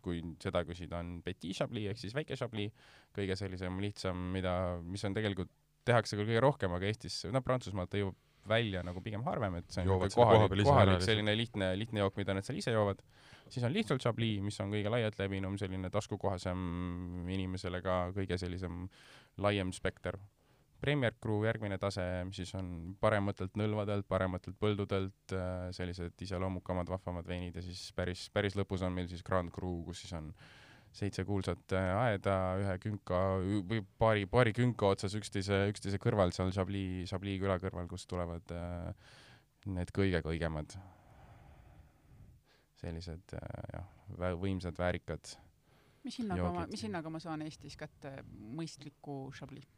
kui seda küsida, on Petit Chablis ehk siis väike Chablis, kõige sellisem lihtsam, mida, mis on tegelikult, tehakse küll kõige rohkem, aga Eestis, noh, Prantsusmaalt ta jõuab välja nagu pigem harvem, et see on kohalik, kohalik, kohalik selline lihtne, lihtne jook, mida nad seal ise joovad siis on lihtsalt Chablis, mis on kõige laialt levinum, selline taskukohasem inimesele ka kõige sellisem laiem spekter. Premier Cru järgmine tase, mis siis on parematelt nõlvadelt, parematelt põldudelt, äh, sellised iseloomukamad, vahvamad veinid ja siis päris, päris lõpus on meil siis Grand Cru, kus siis on seitse kuulsat äh, aeda ühe künka või paari, paari künka otsas üksteise, üksteise kõrval seal Chablis, Chablis küla kõrval, kust tulevad äh, need kõige-kõigemad sellised äh, jah, võimsad, väärikad mis hinnaga ma, mis hinnaga ma saan Eestis kätte mõistliku Chablis?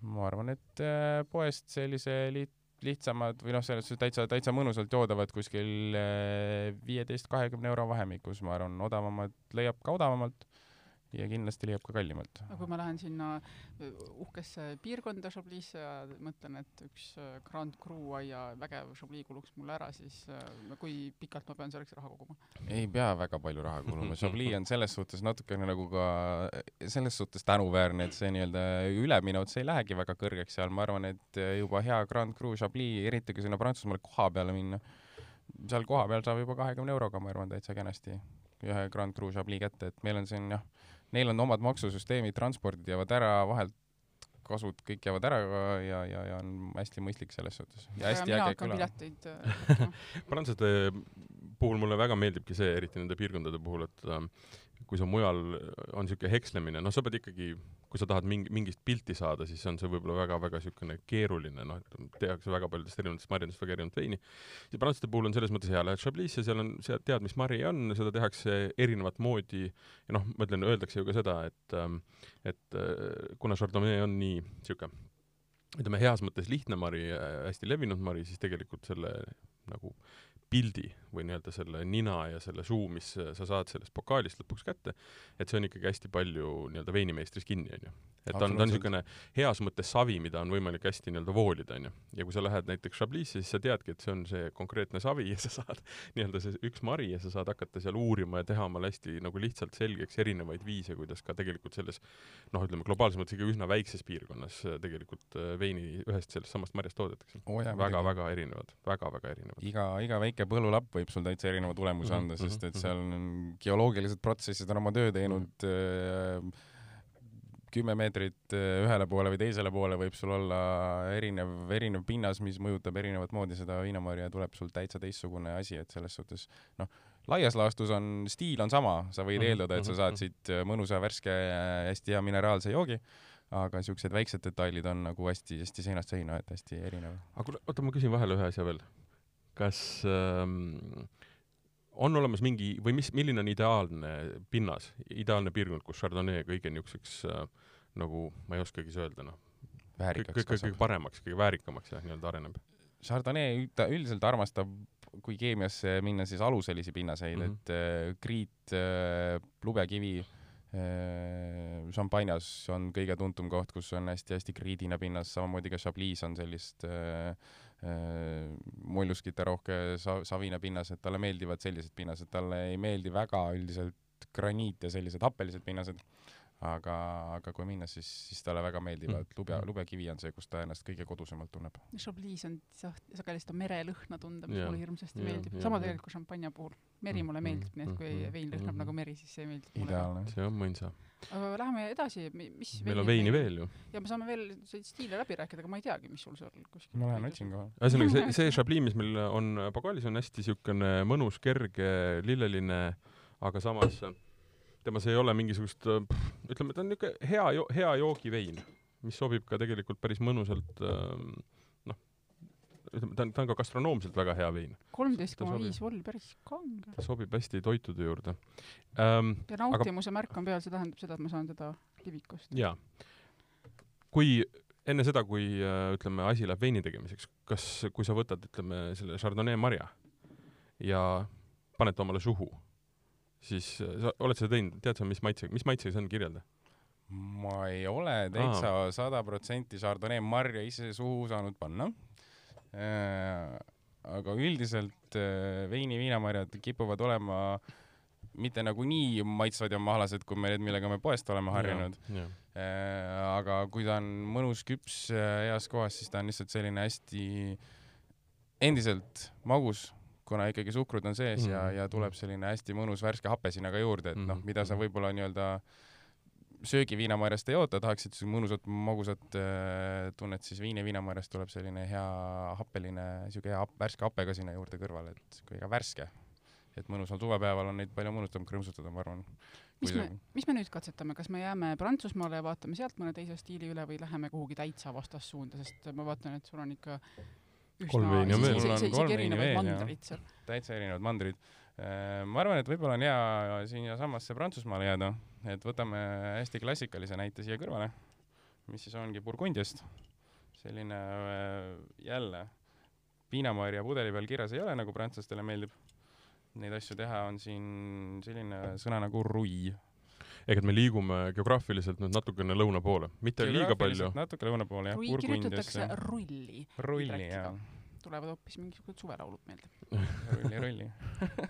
ma arvan, et poest sellise liit-, lihtsamad või noh, selles suhtes täitsa, täitsa mõnusalt joodavad kuskil äh, viieteist, kahekümne euro vahemikus, ma arvan, odavamad leiab ka odavamalt ja kindlasti leiab ka kallimalt. aga kui ma lähen sinna uhkesse piirkonda Chablis'e ja mõtlen, et üks Grand Cru aia vägev Chablis kuluks mulle ära, siis kui pikalt ma pean selleks raha koguma? ei pea väga palju raha kuluma, Chablis on selles suhtes natukene nagu ka selles suhtes tänuväärne, et see nii-öelda üleminut, see ei lähegi väga kõrgeks seal, ma arvan, et juba hea Grand Cru Chablis, eriti kui sinna Prantsusmaale koha peale minna, seal kohapeal saab juba kahekümne euroga, ma arvan, täitsa kenasti ühe Grand Cru Chablis kätte, et meil on siin jah, neil on omad maksusüsteemid, transpordid jäävad ära, vahelt kasvud kõik jäävad ära ja, ja, ja on hästi mõistlik selles suhtes. ja hästi äge pileteid äh, prantslaste puhul mulle väga meeldibki see, eriti nende piirkondade puhul, et äh, kui sa mujal on niisugune hekslemine, noh, sa pead ikkagi, kui sa tahad mingi, mingist pilti saada, siis on see võib-olla väga-väga niisugune keeruline, noh, et tehakse väga paljudest erinevatest marjadest väga erinevat veini. ja prantslaste puhul on selles mõttes hea, lähed Chablis'e, seal on, sa tead, mis mari on, seda tehakse erinevat moodi ja noh, ma ütlen, öeldakse ju ka seda, et ähm, et äh, kuna Chardonnay on nii niisugune ütleme, heas mõttes lihtne mari, hästi levinud mari, siis tegelikult selle nagu pildi või nii-öelda selle nina ja selle suu, mis sa saad sellest pokaalist lõpuks kätte, et see on ikkagi hästi palju nii-öelda veinimeistris kinni, onju et ta on, ta on niisugune heas mõttes savi, mida on võimalik hästi nii-öelda voolida, onju. ja kui sa lähed näiteks Chablis'e, siis sa teadki, et see on see konkreetne savi ja sa saad nii-öelda see üks mari ja sa saad hakata seal uurima ja teha omale hästi nagu lihtsalt selgeks erinevaid viise, kuidas ka tegelikult selles noh, ütleme globaalses mõttes ikka üsna väikses piirkonnas tegelikult äh, veini ühest sellest samast marjast toodetakse oh,. väga-väga erinevad väga,, väga-väga erinevad. iga, iga väike põllulapp võib sul täitsa erineva tulemuse anda mm, -hmm, sest et mhm. seal on geoloogilised protsessid on oma töö teinud -hmm. kümme meetrit äh, ühele poole või teisele poole võib sul olla erinev, erinev pinnas, mis mõjutab erinevat moodi seda viinamarja ja tuleb sul täitsa teistsugune asi, et selles suhtes noh, laias laastus on, stiil on sama, sa võid eeldada, et sa saad siit äh, mõnusa, värske, hästi hea mineraalse joogi, aga siuksed väiksed detailid on nagu hästi-hästi seinast seina, et hästi erinev. aga kuule, oota, ma küsin vahele ühe asja veel. Kas ähm, on olemas mingi või mis, milline on ideaalne pinnas, ideaalne piirkond, kus Chardonnay kõige niisuguseks äh, nagu, ma ei oskagi öelda, noh, kõige, kõige paremaks, kõige väärikamaks jah, nii-öelda areneb? Chardonnay ta üldiselt armastab, kui keemiasse minna, siis aluselisi pinnaseid mm, -hmm. et äh, kriit äh,, lubekivi äh,, šampanjas on kõige tuntum koht, kus on hästi-hästi kriidine pinnas, samamoodi ka Chablis on sellist äh, Äh, molluskite rohke sa-, savine pinnas, et talle meeldivad sellised pinnased, talle ei meeldi väga üldiselt graniit ja sellised happelised pinnased aga, aga kui minna, siis, siis talle väga meeldivad mm. lube, lubekivi on see, kus ta ennast kõige kodusemalt tunneb. Chablis on sageli seda merelõhna tunda, mis mulle hirmsasti meeldib sama tegelikult kui šampanja puhul. meri mulle meeldib, nii et kui mm, vein lõhnab mm, nagu meri, siis see meeldib mulle. ideaalne. see on mõnsa. aga läheme edasi, mis meil on veini veel ju. ja me saame veel stiile läbi rääkida, aga ma ei teagi, mis sul seal kuskil ma lähen otsin kohe. ühesõnaga, see, see Chablis, mis meil on Pagalis, on hästi niisugune mõnus, kerge, lilleline, aga samas temas ei ole mingisugust, ütleme, ta on niisugune hea hea joogivein, mis sobib ka tegelikult päris mõnusalt ähm, noh, ütleme, ta on, ta on ka gastronoomselt väga hea vein. kolmteist koma viis volli, päris kange. ta sobib hästi toitude juurde ähm,. ja nautimuse aga... märk on peal, see tähendab seda, et ma saan teda kivikust. jaa. kui enne seda, kui äh, ütleme, asi läheb veini tegemiseks, kas, kui sa võtad, ütleme, selle Chardonnay marja ja paned ta omale suhu siis äh, sa oled seda teinud, tead sa, mis maitsega, mis maitsega see on, kirjelda? ma ei ole täitsa sada protsenti Chardonnay marja ise suhu saanud panna äh,. aga üldiselt äh, veini viinamarjad kipuvad olema mitte nagu nii maitsvad ja mahlased kui need, millega me poest oleme harjunud. Äh, aga kui ta on mõnus, küps, äh, heas kohas, siis ta on lihtsalt selline hästi endiselt magus kuna ikkagi suhkrut on sees mm. ja, ja tuleb selline hästi mõnus värske hape sinna ka juurde, et noh, mm. mida sa võib-olla nii-öelda söögiviinamarjast ei oota, tahaksid mõnusat magusat äh, tunnet, siis viini viinamarjast tuleb selline hea happeline, siuke hea hap, värske hape ka sinna juurde kõrvale, et kui ka värske. et mõnusal suvepäeval on neid palju mõnusam krõmpsutada, ma arvan. mis me, mis me nüüd katsetame, kas me jääme Prantsusmaale ja vaatame sealt mõne teise stiili üle või läheme kuhugi täitsa vastassuunda, sest ma vaatan, et sul on ikka kolm veini on veel. mul on kolm veini veel, jah. täitsa erinevad mandrid. Äh, ma arvan, et võib-olla on hea siiasamasse Prantsusmaale jääda, et võtame hästi klassikalise näite siia kõrvale, mis siis ongi Burgundiast. selline äh, jälle piinamarja pudeli peal kirjas ei ole, nagu prantslastele meeldib. Neid asju teha on siin selline sõna nagu rui ehk et me liigume geograafiliselt nüüd natukene lõuna poole, mitte liiga palju. natuke lõuna poole jah. kirjutatakse rulli. rulli jaa. tulevad hoopis mingisugused suvelaulud meelde rulli, rulli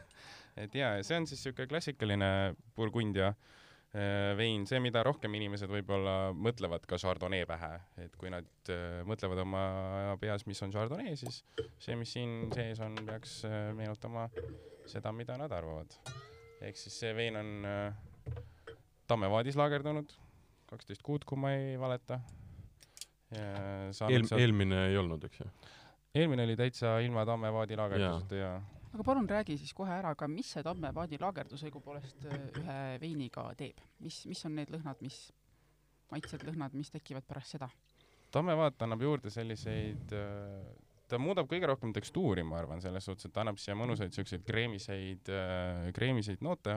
et jaa, see on siis siuke klassikaline Burgundia äh, vein, see, mida rohkem inimesed võib-olla mõtlevad ka Chardonnay pähe, et kui nad äh, mõtlevad oma peas, mis on Chardonnay, siis see, mis siin sees on, peaks äh, meenutama seda, mida nad arvavad. ehk siis see vein on äh, Tammevaadis laagerdunud, kaksteist kuud, kui ma ei valeta. Eel, sealt... eelmine ei olnud, eks ju? eelmine oli täitsa ilma Tammevaadi laagerduseta ja, ja aga palun räägi siis kohe ära ka, mis see Tammevaadi laagerdus õigupoolest äh, ühe veiniga teeb, mis, mis on need lõhnad, mis, maitsed, lõhnad, mis tekivad pärast seda? Tammevaat annab juurde selliseid, äh, ta muudab kõige rohkem tekstuuri, ma arvan, selles suhtes, et ta annab siia mõnusaid siukseid kreemiseid, äh, kreemiseid noote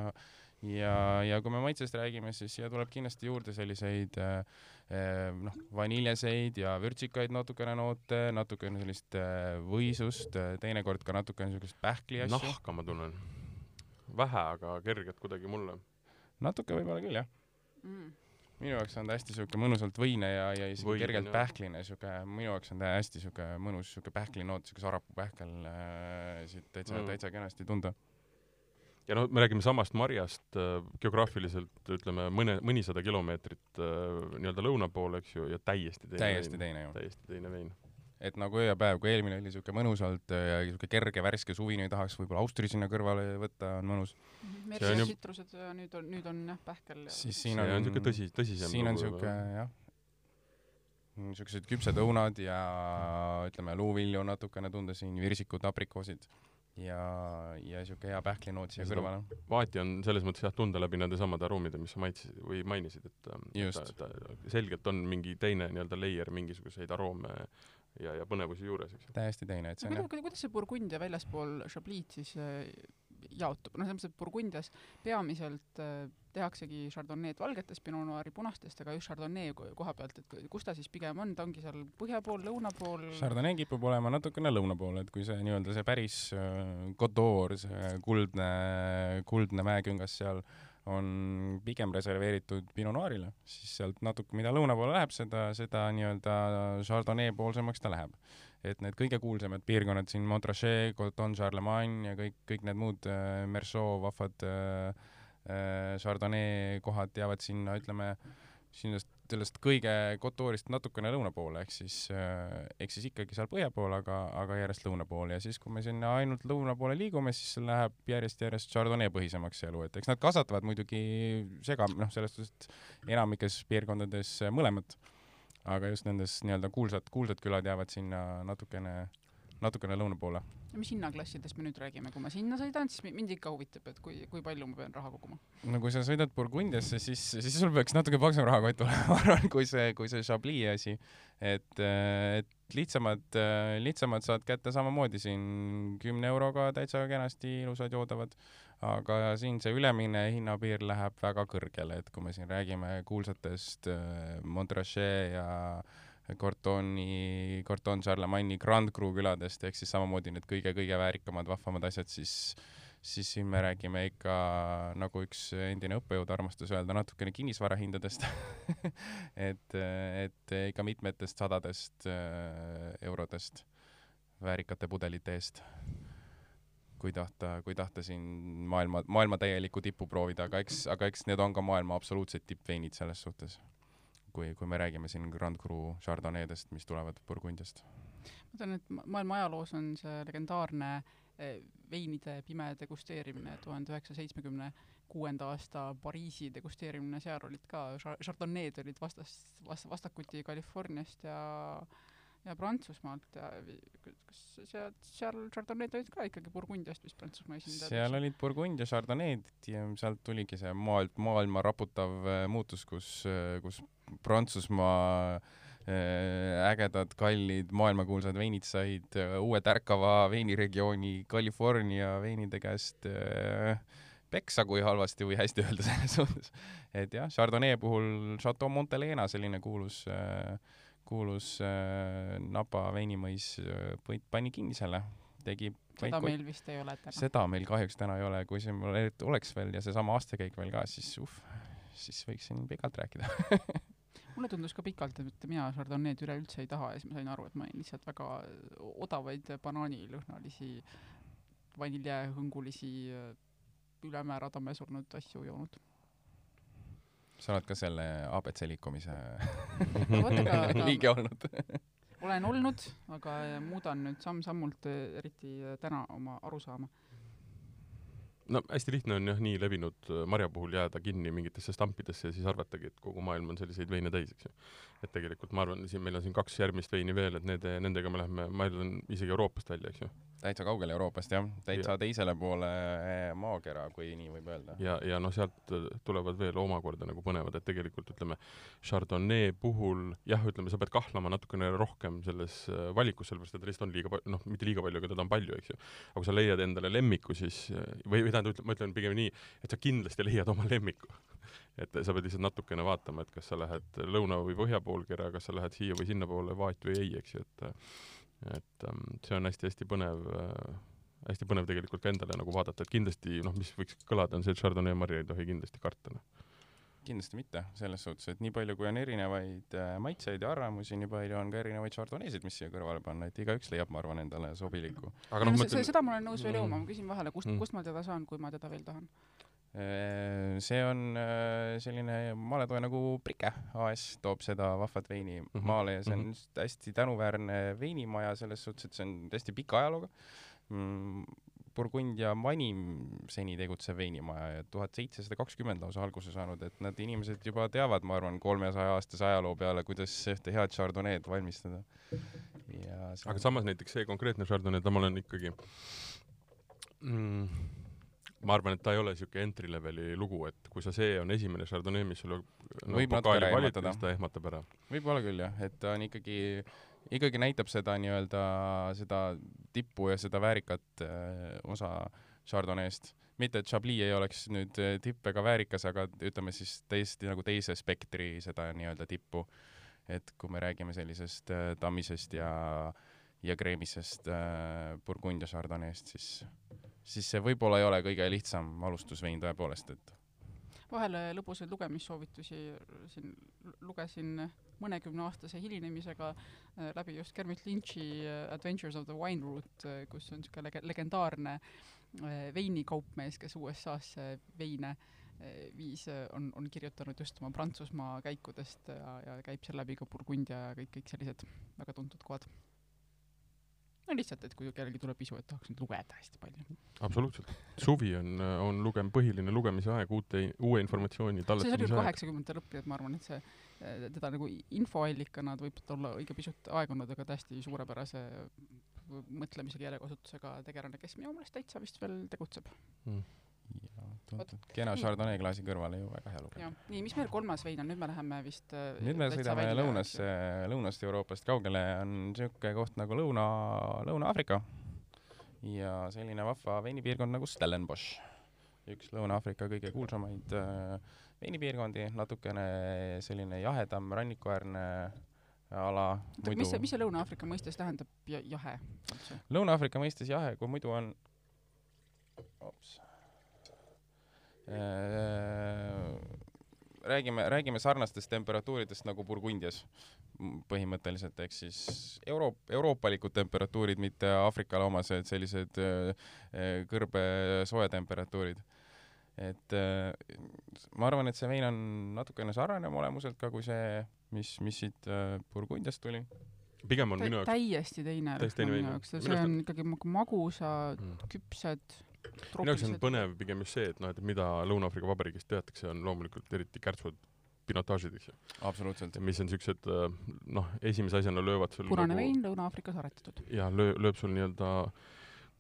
ja, ja kui me maitsest räägime, siis siia tuleb kindlasti juurde selliseid äh, äh, noh, vaniljeseid ja vürtsikaid natukene noote, natukene sellist äh, võisust, teinekord ka natukene niisugust pähkli asju. nahka ma tunnen. vähe, aga kergelt kuidagi mulle. natuke võib-olla küll, jah mm. minu jaoks on ta hästi siuke mõnusalt võine ja, ja isegi Võin, kergelt jah. pähkline, siuke, minu jaoks on ta hästi siuke mõnus, siuke pähklinoot, siuke sarapuu pähkel äh, siit täitsa mm., täitsa kenasti tunda ja noh, me räägime samast marjast äh, geograafiliselt ütleme mõne, mõnisada kilomeetrit äh, nii-öelda lõuna poole, eks ju, ja täiesti teine täiesti vein. teine ju. täiesti teine vein. et nagu öö ja päev, kui eelmine oli siuke mõnusalt ja siuke kerge värske suvine, tahaks võib-olla Austri sinna kõrvale võtta, on mõnus. See on ja tsitrused nüüd on, nüüd on jah pähkel siis siin on, siuke tõsi, tõsisem siin on juba. jah, niisugused küpsed õunad ja ütleme luuvilju natukene tunda siin, virsikud, aprikoosid ja, ja siuke hea pähklinoot siia kõrvale. vaati on selles mõttes jah tunda läbi nende samade aroomide, mis sa maitsesid või mainisid, et ähm, ta, ta selgelt on mingi teine nii-öelda layer mingisuguseid aroome ja, ja põnevusi juures, eks täiesti teine, et see on jah, kuidas, kuidas see Burgundia väljaspool Chablis siis äh, jaotub, noh, selles mõttes, et Burgundias peamiselt äh, tehaksegi Chardonnay'd valgetest Pinot Noiri punastest, aga just Chardonnay ko- koha pealt, et ku- kus ta siis pigem on, ta ongi seal põhja pool, lõuna pool? Chardonnay kipub olema natukene lõuna pool, et kui see nii-öelda see päris äh, Côte d'Or, see kuldne, kuldne mäeküngas seal on pigem reserveeritud Pinot Noirile, siis sealt natuke, mida lõuna poole läheb, seda, seda nii-öelda Chardonnay poolsemaks ta läheb. Et need kõige kuulsamad piirkonnad siin, Montrachet, Coton Charlemagne ja kõik, kõik need muud äh, Merceau vahvad äh, äh, Chardonnay kohad jäävad sinna, ütleme, sellest, sellest kõige Coteurist natukene lõuna poole, ehk siis äh,, ehk siis ikkagi seal põhja pool, aga, aga järjest lõuna poole ja siis, kui me sinna ainult lõuna poole liigume, siis läheb järjest-järjest Chardonnay põhisemaks see elu, et eks nad kasvatavad muidugi sega, noh, selles suhtes, enamikes piirkondades äh, mõlemat, aga just nendes nii-öelda kuulsad, kuulsad külad jäävad sinna natukene, natukene lõuna poole. mis hinnaklassidest me nüüd räägime, kui ma sinna sõidan, siis mi- mind ikka huvitab, et kui, kui palju ma pean raha koguma. no kui sa sõidad Burgundiasse, siis, siis sul peaks natuke paksem rahakott olema, ma arvan, kui see, kui see Chablis asi. et, et lihtsamad, lihtsamad saad kätte samamoodi siin kümne euroga täitsa kenasti ilusad joodavad, aga siin see ülemine hinnapiir läheb väga kõrgele, et kui me siin räägime kuulsatest äh, Montrachet ja Cortoni, Corton Charlemagne'i Grand Cru küladest, ehk siis samamoodi need kõige-kõige väärikamad, vahvamad asjad, siis siis siin me räägime ikka nagu üks endine õppejõud armastas öelda natukene kinnisvarahindadest et, et ikka mitmetest sadadest äh, eurodest väärikate pudelite eest. Kui tahta, kui tahta siin maailma, maailma täielikku tippu proovida, aga eks, aga eks need on ka maailma absoluutsed tippveinid selles suhtes. kui, kui me räägime siin Grand Cru Chardonnay'dest, mis tulevad Burgundiast. ma tean, et ma- maailma ajaloos on see legendaarne eh, veinide pime degusteerimine tuhande üheksasaja seitsmekümne kuuenda aasta Pariisi degusteerimine, seal olid ka Char- Chardonnay'd olid vastas, vast-, vastakuti Californiast ja ja Prantsusmaalt ja kas seal, seal Chardonnay'd olid ka ikkagi Burgundiast vist Prantsusmaa esindajad. seal olid Burgundia Chardonnay'd ja sealt tuligi see maailm, maailma raputav äh, muutus, kus, kus Prantsusmaa äh, ägedad, kallid, maailmakuulsad veinid said äh, uue tärkava veiniregiooni California veinide käest äh, peksa, kui halvasti või hästi öelda selles suhtes. et jah, Chardonnay puhul Chateau Montelena, selline kuulus äh, kuulus äh, Napa veinimõis äh, pani kinni selle, tegi seda meil vist ei ole täna. seda meil kahjuks täna ei ole, kui see mul oleks veel ja seesama aastakäik veel ka, siis uh, siis võiks siin pikalt rääkida. mulle tundus ka pikalt, et mina Chardonnay'd üleüldse ei taha ja siis ma sain aru, et ma olen lihtsalt väga odavaid banaanilõhnalisi, vaniljehõngulisi, ülemäära tamme surnud asju joonud. Sa oled ka selle abc liikumise liige olnud. olen olnud, aga muudan nüüd samm-sammult, eriti täna oma arusaama. no hästi lihtne on jah nii levinud äh, marja puhul jääda kinni mingitesse stampidesse ja siis arvatagi, et kogu maailm on selliseid veine täis, eks ju. et tegelikult ma arvan, siin meil on siin kaks järgmist veini veel, et need, nendega me läheme, ma eeldan, isegi Euroopast välja, eks ju. Täitsa kaugel Euroopast jah, täitsa teisele poole eh, maakera, kui nii võib öelda. ja, ja noh, sealt äh, tulevad veel omakorda nagu põnevad, et tegelikult ütleme, Chardonnay puhul jah, ütleme, sa pead kahlama natukene rohkem selles äh, valikus, sellepärast et lihtsalt on liiga palju, noh, mitte liiga palju, aga teda on palju, eks ju. aga kui sa leiad endale lemmiku, siis või, või tähendab, ma ütlen pigem nii, et sa kindlasti leiad oma lemmiku. et sa pead lihtsalt natukene vaatama, et kas sa lähed lõuna või põhja poolkera, kas sa lähed siia või sinnapoole, vaat või ei, eks ju, et et ähm, see on hästi-hästi põnev äh, hästi põnev tegelikult ka endale nagu vaadata, et kindlasti noh, mis võiks kõlada, on see, et Chardonnay marja ei tohi kindlasti karta. noh. kindlasti mitte, selles suhtes, et nii palju, kui on erinevaid äh, maitseid ja arvamusi, nii palju on ka erinevaid Chardonnay'sid, mis siia kõrvale panna, et igaüks leiab, ma arvan, endale sobiliku. aga noh, ma seda, ütlen, seda ma olen nõus veel Mm. jooma, ma küsin vahele, kust mm., kust ma teda saan, kui ma teda veel tahan? Äh, see on äh, selline maletoe nagu Brike AS toob seda vahvat veini mm -hmm. maale ja see on mm -hmm. hästi tänuväärne veinimaja selles suhtes, et see on hästi pika ajalooga mm,. Burgund ja Manim seni tegutsev veinimaja ja tuhat seitsesada kakskümmend lausa alguse saanud, et nad inimesed juba teavad, ma arvan, kolmesaja aastase ajaloo peale, kuidas ühte head Chardonnay'd valmistada. see... aga samas näiteks see konkreetne Chardonnay, ta ma olen ikkagi mm, ma arvan, et ta ei ole siuke entry leveli lugu, et kui sa, see on esimene Chardonnay, mis sulle no, võib pokaali valib, siis ta ehmatab ära. võib-olla küll jah, et ta on ikkagi, ikkagi näitab seda nii-öelda, seda tippu ja seda väärikat äh, osa Chardonnay'st. mitte, et Chablis ei oleks nüüd äh, tipp ega väärikas, aga ütleme siis täiesti nagu teise spektri seda nii-öelda tippu. et kui me räägime sellisest äh, tammisest ja, ja kreemisest äh, Burgundia Chardonnay'st, siis siis see võib-olla ei ole kõige lihtsam alustusvein tõepoolest, et vahele lõbusaid lugemissoovitusi siin lugesin mõnekümneaastase hilinemisega äh, läbi just Kermit Lynch'i äh, Adventures of the Wine Route, äh, kus on niisugune lege-, legendaarne veinikaupmees, kes USA-sse veine viis, on, on kirjutanud just oma Prantsusmaa käikudest ja, ja käib seal läbi ka Burgundia ja kõik, kõik sellised väga tuntud kohad no lihtsalt, et kui kellelgi tuleb isu, et tahaks nüüd lugeda hästi palju. absoluutselt. suvi on, on lugem-, põhiline lugemise aeg, uute, uue informatsiooni talletamise aeg. see oli kaheksakümnendate lõpp, nii et ma arvan, et see, teda nagu infoallikana võib olla õige pisut aegunud, aga täiesti suurepärase mõtlemise keelekasutusega tegelane, kes minu meelest täitsa vist veel tegutseb mm tuntud, kena Chardonnay klaasi kõrvale ju väga hea lugeda. nii, mis meil kolmas vein on, nüüd me läheme vist äh, nüüd me sõidame lõunasse, lõunast Euroopast kaugele, on niisugune koht nagu Lõuna, Lõuna-Aafrika. ja selline vahva veinipiirkond nagu Stellenbosch. üks Lõuna-Aafrika kõige kuulsamaid äh, veinipiirkondi, natukene selline jahedam, rannikuäärne ala. mis see, mis see Lõuna-Aafrika mõistes tähendab, jahe? Lõuna-Aafrika mõistes jahe, kui muidu on ops Äh, räägime, räägime sarnastest temperatuuridest nagu Burgundias põhimõtteliselt, ehk siis Euroop-, euroopalikud temperatuurid, mitte Aafrikale omased sellised äh, äh, kõrbe soojatemperatuurid. et ma arvan, et see vein on natukene sarnane oma olemuselt ka kui see, mis, mis siit Burgundiast tuli pigem on minu jaoks täiesti teine täiesti teine vein. see on ikkagi magusad mm., küpsed minu jaoks on põnev pigem just see, et noh, et mida Lõuna-Aafrika Vabariigis teatakse, on loomulikult eriti kärtsud pinotaažid, eks ju. absoluutselt. mis on siuksed noh, esimese asjana löövad sul punane nagu, vein Lõuna-Aafrikas aretatud. ja löö-, lööb sul nii-öelda äh,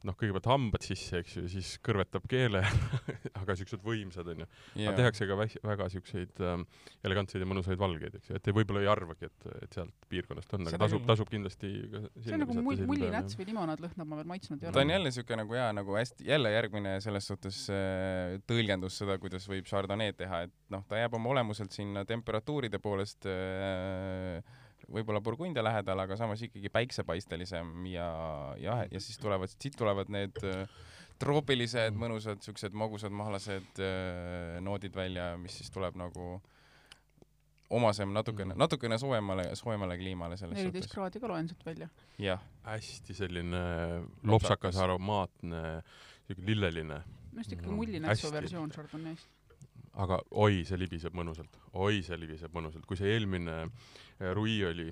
noh, kõigepealt hambad sisse, eks ju, siis kõrvetab keele aga siuksed võimsad onju yeah.. aga tehakse ka väs- väga siukseid ähm, elegantseid ja mõnusaid valgeid, eks ju, et võib-olla ei arvagi, et, et sealt piirkonnast on, aga tasub, tasub kindlasti ka see on nagu mull, mullinäts või limonaad lõhnab, ma veel maitsnud ei ole. ta on jälle siuke nagu jaa, nagu hästi, jälle järgmine selles suhtes äh, tõlgendus seda, kuidas võib Chardonnay'd teha, et noh, ta jääb oma olemuselt sinna temperatuuride poolest äh, võib-olla Burgundia lähedal, aga samas ikkagi päiksepaistelisem ja jah, ja siis tulevad, siit tulevad need äh, troopilised, mõnusad siuksed magusad mahlased äh, noodid välja, mis siis tuleb nagu omasem natukene, natukene soojemale, soojemale kliimale selles suhtes. neliteist kraadi ka loen sealt välja. jah. hästi selline lopsakas, aromaatne, siuke lilleline. arust ikka mullinätsu versioon Chardonnay'st aga oi, see libiseb mõnusalt, oi, see libiseb mõnusalt, kui see eelmine äh, Rui oli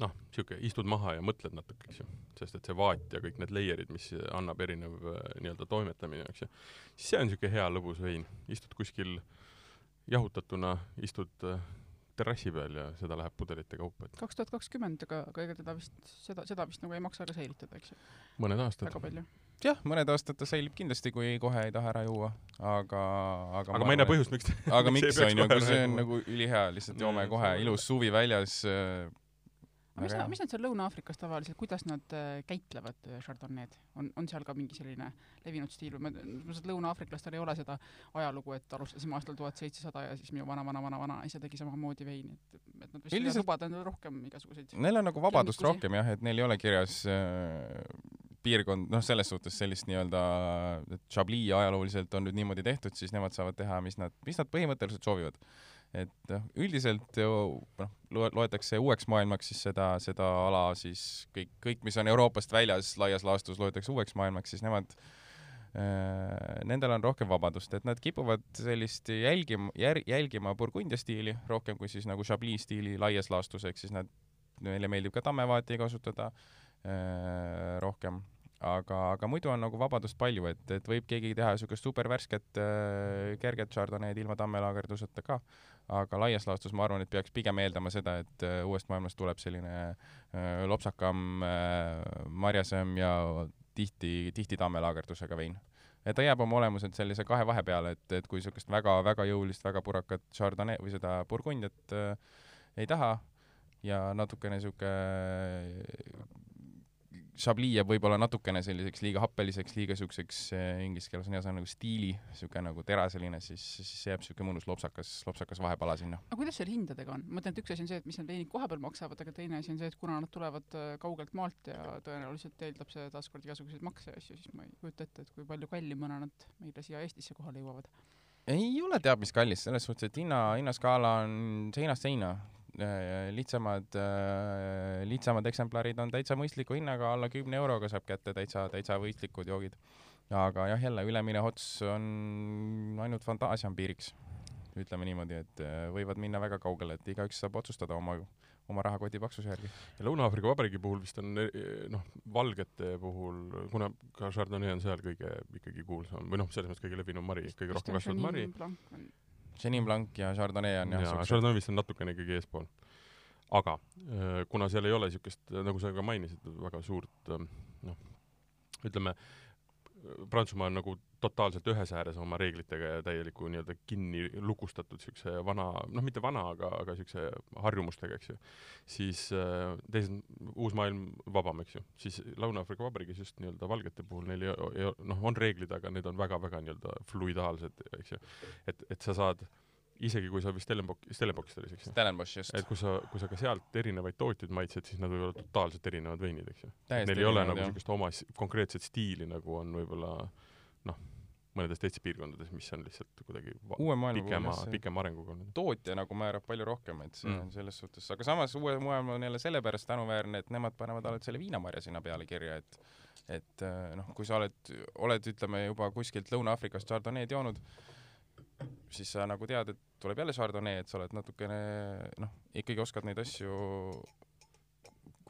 noh, sihuke istud maha ja mõtled natuke, eks ju, sest et see vaat ja kõik need layer'id, mis annab erinev äh, nii-öelda toimetamine, eks ju, siis see on sihuke hea lõbus vein, istud kuskil jahutatuna, istud äh, terrassi peal ja seda läheb pudelite kaupa, et kaks tuhat kakskümmend, aga, aga ega teda vist, seda, seda vist nagu ei maksa ka säilitada, eks ju? mõned aastad. väga palju jah, mõned aastad ta säilib kindlasti, kui kohe ei taha ära juua, aga, aga aga ma ei näe põhjust, miks aga miks on ju, kui see on nagu ülihea, lihtsalt joome kohe, ilus suvi väljas äh, mis, mis nad seal Lõuna-Aafrikas tavaliselt, kuidas nad äh, käitlevad äh, Chardonnay'd? on, on seal ka mingi selline levinud stiil või ma, ma saan lõuna-aafriklastel ei ole seda ajalugu, et alustasime aastal tuhat seitsesada ja siis minu vana-vana-vana-vanaisa tegi samamoodi veini, et, et nad vist Üldiselt... lubavad endale rohkem igasuguseid Neil on nagu vabadust rohkem jah, et neil ei ole kirjas äh, piirkond, noh, selles suhtes sellist nii-öelda, et Chablis ajalooliselt on nüüd niimoodi tehtud, siis nemad saavad teha, mis nad, mis nad põhimõtteliselt soovivad. et noh, üldiselt ju noh, loetakse uueks maailmaks siis seda, seda ala siis kõik, kõik, mis on Euroopast väljas laias laastus, loetakse uueks maailmaks, siis nemad Nendel on rohkem vabadust, et nad kipuvad sellist jälgima, jälgima Burgundia stiili rohkem kui siis nagu Chablis stiili laias laastus, ehk siis nad, neile meeldib ka tammevaati kasutada rohkem aga, aga muidu on nagu vabadust palju, et, et võib keegi teha niisugust supervärsket äh, kerget chardonnay'd ilma tammelaagerduseta ka, aga laias laastus ma arvan, et peaks pigem eeldama seda, et äh, uuest maailmast tuleb selline äh, lopsakam äh,, marjasem ja tihti, tihti tammelaagerdusega vein. et ta jääb oma olemuselt sellise kahe vahepeale, et, et kui niisugust väga-väga jõulist, väga purakat chardonnay või seda burgundiat äh, ei taha ja natukene niisugune Chablis jääb võib-olla natukene selliseks liiga happeliseks, liiga siukseks eh, inglise keeles on hea sõna nagu stiili, siuke nagu teraseline, siis, siis jääb siuke mõnus lopsakas, lopsakas vahepala sinna. aga kuidas seal hindadega on? ma mõtlen, et üks asi on see, et mis need veinid kohapeal maksavad, aga teine asi on see, et kuna nad tulevad äh, kaugelt maalt ja tõenäoliselt eeldab see taaskord igasuguseid makse ja asju, siis ma ei kujuta ette, et kui palju kallimana nad meile siia Eestisse kohale jõuavad. ei ole teab mis kallis, selles suhtes, et hinna, hinnaskaala on seinast seina lihtsamad, äh, lihtsamad eksemplarid on täitsa mõistliku hinnaga, alla kümne euroga saab kätte täitsa, täitsa mõistlikud joogid. aga jah, jälle ülemine ots on ainult fantaasia on piiriks, ütleme niimoodi, et äh, võivad minna väga kaugele, et igaüks saab otsustada oma, oma rahakoti paksuse järgi. ja Lõuna-Aafrika Vabariigi puhul vist on noh, valgete puhul, kuna ka Chardonnay on seal kõige ikkagi kuulsam või noh, selles mõttes kõige levinum mari, kõige rohkem kasvatatud mari Chenin Blanc ja Chardonnay on jah ja, Chardonnay vist on natukene ikkagi eespool. aga äh, kuna seal ei ole niisugust, nagu sa ka mainisid, väga suurt äh, noh, ütleme, Prantsusmaa on nagu totaalselt ühes ääres oma reeglitega ja täieliku nii-öelda kinni lukustatud siukse vana, noh, mitte vana, aga, aga siukse harjumustega, eks ju. siis äh, teised, uus maailm vabam, eks ju, siis Lõuna-Aafrika Vabariigis just nii-öelda valgete puhul neil ei, ei, noh, on reeglid, aga need on väga-väga nii-öelda fluidaalsed, eks ju. et, et sa saad äh, isegi kui sa vist Stellenbosch, Stellenboschist oli see, eks ju? Stellenbosch, just. et kui sa, kui sa ka sealt erinevaid tootjaid maitsed, siis nad võivad olla totaalselt erinevad veinid, eks ju. Neil ei ole nagu niisugust oma konkreetset stiili, nagu on võib-olla noh, mõnedes teistes piirkondades, mis on lihtsalt kuidagi uue maailma pikema, pikema arenguga olnud. tootja nagu määrab palju rohkem, et see mm. on selles suhtes, aga samas uue maailma on jälle sellepärast tänuväärne, et nemad panevad alati selle viinamarja sinna peale kirja, et et noh, kui sa oled, oled, ütleme juba kuskilt Lõuna-Aafrikast Chardonnay'd joonud, siis sa nagu tead, et tuleb jälle Chardonnay, et sa oled natukene noh, ikkagi oskad neid asju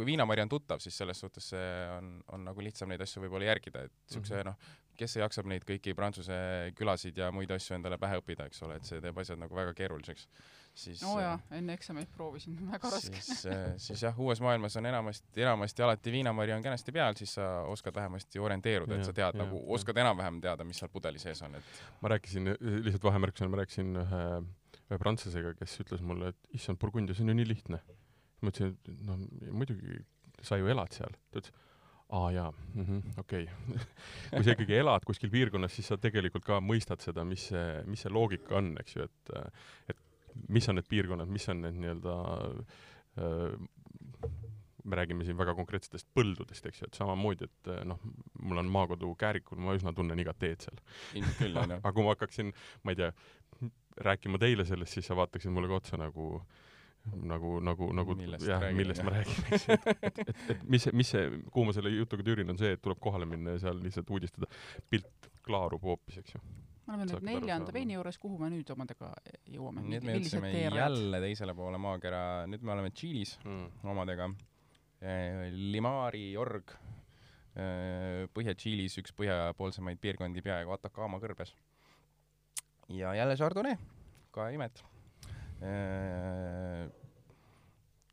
kui viinamari on tuttav, siis selles suhtes see on, on nagu lihtsam neid asju võib-olla järgida, et siukse mm -hmm. noh, kes jaksab neid kõiki Prantsuse külasid ja muid asju endale pähe õppida, eks ole, et see teeb asjad nagu väga keeruliseks siis oo oh jaa, äh, enne eksameid proovisin, väga raske. siis, äh, siis jah, uues maailmas on enamasti, enamasti alati viinamari on kenasti peal, siis sa oskad vähemasti orienteeruda, et sa tead ja, nagu, oskad enam-vähem teada, mis seal pudeli sees on, et ma rääkisin, lihtsalt vahemärkusena, ma rääkisin ühe, ühe prantslasega, kes ütles mulle, et issand, Burgundia, see on ju nii lihtne. Ma ütlesin, et no muidugi, sa ju elad seal. ta ütles, aa jaa mm -hmm,, okei okay. kui sa ikkagi elad kuskil piirkonnas, siis sa tegelikult ka mõistad seda, mis see, mis see loogika on, eks ju, et et mis on need piirkonnad, mis on need nii-öelda me räägime siin väga konkreetsetest põldudest, eks ju, et samamoodi, et noh, mul on maakodu Käärikul, ma üsna tunnen igat teed seal. ilmselt küll, on ju. aga kui ma hakkaksin, ma ei tea, rääkima teile sellest, siis sa vaataksid mulle ka otsa nagu nagu, nagu, nagu millest jah, millest ma räägin, eks ju, et, et, et, et mis, mis see, kuhu ma selle jutuga tüürin, on see, et tuleb kohale minna ja seal lihtsalt uudistada. pilt klaarub hoopis, eks ju me oleme nüüd neljanda veini juures, kuhu me nüüd omadega jõuame? nüüd me jõudsime jälle teisele poole maakera, nüüd me oleme Tšiilis mm. omadega eh,. Limari org eh,, Põhja-Tšiilis üks põhjapoolsemaid piirkondi peaaegu Atacama kõrbes. ja jälle Chardonnay, ka imet.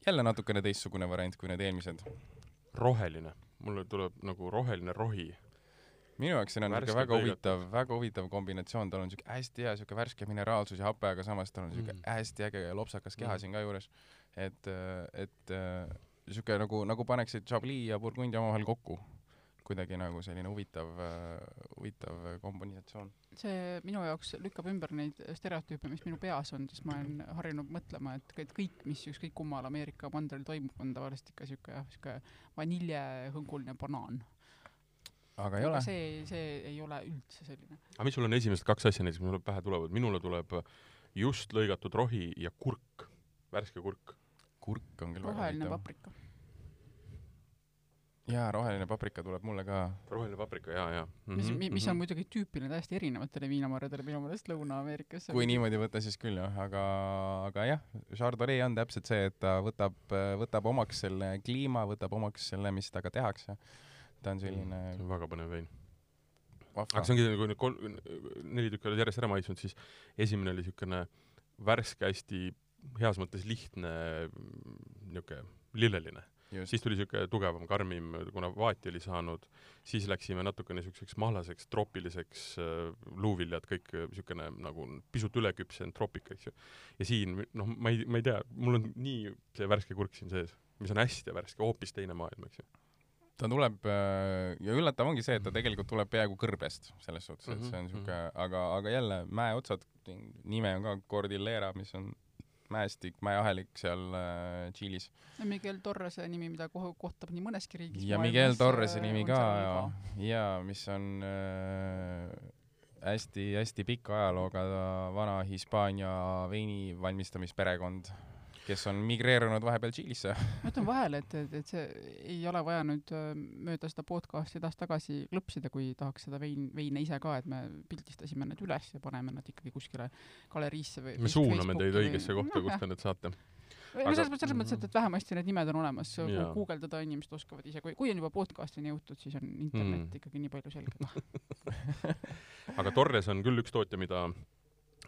Jälle natukene teistsugune variant kui need eelmised. roheline, mulle tuleb nagu roheline rohi minu jaoks siin on niisugune väga huvitav, väga huvitav kombinatsioon, tal on niisugune hästi hea niisugune värske mineraalsus ja hape, aga samas tal on niisugune mm. hästi äge ja lopsakas keha mm. siin ka juures. et, et niisugune nagu, nagu paneksid Chablis ja Burgundia omavahel kokku. Kuidagi nagu selline huvitav, huvitav kombinatsioon. see minu jaoks lükkab ümber neid stereotüüpe, mis minu peas on, sest ma olen harjunud mõtlema, et, kõik, mis ükskõik kummal Ameerika mandril toimub, on tavaliselt ikka niisugune niisugune vaniljehõnguline banaan aga ei aga ole. see, see ei ole üldse selline. aga mis sul on esimesed kaks asja näiteks, mis mulle pähe tulevad, minule tuleb just lõigatud rohi ja kurk, värske kurk. kurk on küll roheline paprika. jaa, roheline paprika tuleb mulle ka. roheline paprika, jaa, jaa. mis Mhm,, mis on muidugi tüüpiline täiesti erinevatele viinamarjadele minu meelest Lõuna-Ameerikas. kui niimoodi võtta, siis küll jah, aga, aga jah, Chardonnay on täpselt see, et ta võtab, võtab omaks selle kliima, võtab omaks selle, mis temaga tehakse. ta on selline see on väga põnev vein. aga see ongi nagu need kolm, neli tükki oled järjest ära maitsnud, siis esimene oli niisugune värske, hästi heas mõttes lihtne niisugune lilleline. Siis tuli niisugune tugevam, karmim, kuna vaati oli saanud, siis läksime natukene niisuguseks mahlaseks, troopiliseks äh, luuviljad, kõik niisugune nagu pisut üleküpsenud troopika, eks ju. ja siin, noh, ma ei, ma ei tea, mul on nii see värske kurk siin sees, mis on hästi värske, hoopis teine maailm, eks ju. ta tuleb äh, ja üllatav ongi see, et ta tegelikult tuleb peaaegu kõrbest selles suhtes, et see on Mhm, siuke, aga, aga jälle mäeotsad, nime on ka Cordillera, mis on mäestik, mäeahelik seal äh, Tšiilis. Miguel Torrese nimi, mida kohe kohtab nii mõneski riigis. ja Miguel Torrese nimi ka ja, ja mis on äh, hästi-hästi pika ajalooga vana Hispaania veini valmistamisperekond, kes on migreerunud vahepeal Tšiilisse. ma ütlen vahele, et, et, et see ei ole vaja nüüd äh, mööda seda podcast'i edasi-tagasi klõpsida, kui tahaks seda vein, veine ise ka, et me pildistasime need üles ja paneme nad ikkagi kuskile galeriisse või me suuname teid õigesse kohta, kus te need saate. või no selles mõttes, selles mõttes, et, et vähemasti need nimed on olemas, guugeldada inimesed oskavad ise, kui, kui on juba podcast'ini jõutud, siis on internet mm. ikkagi nii palju selgem. aga Torres on küll üks tootja, mida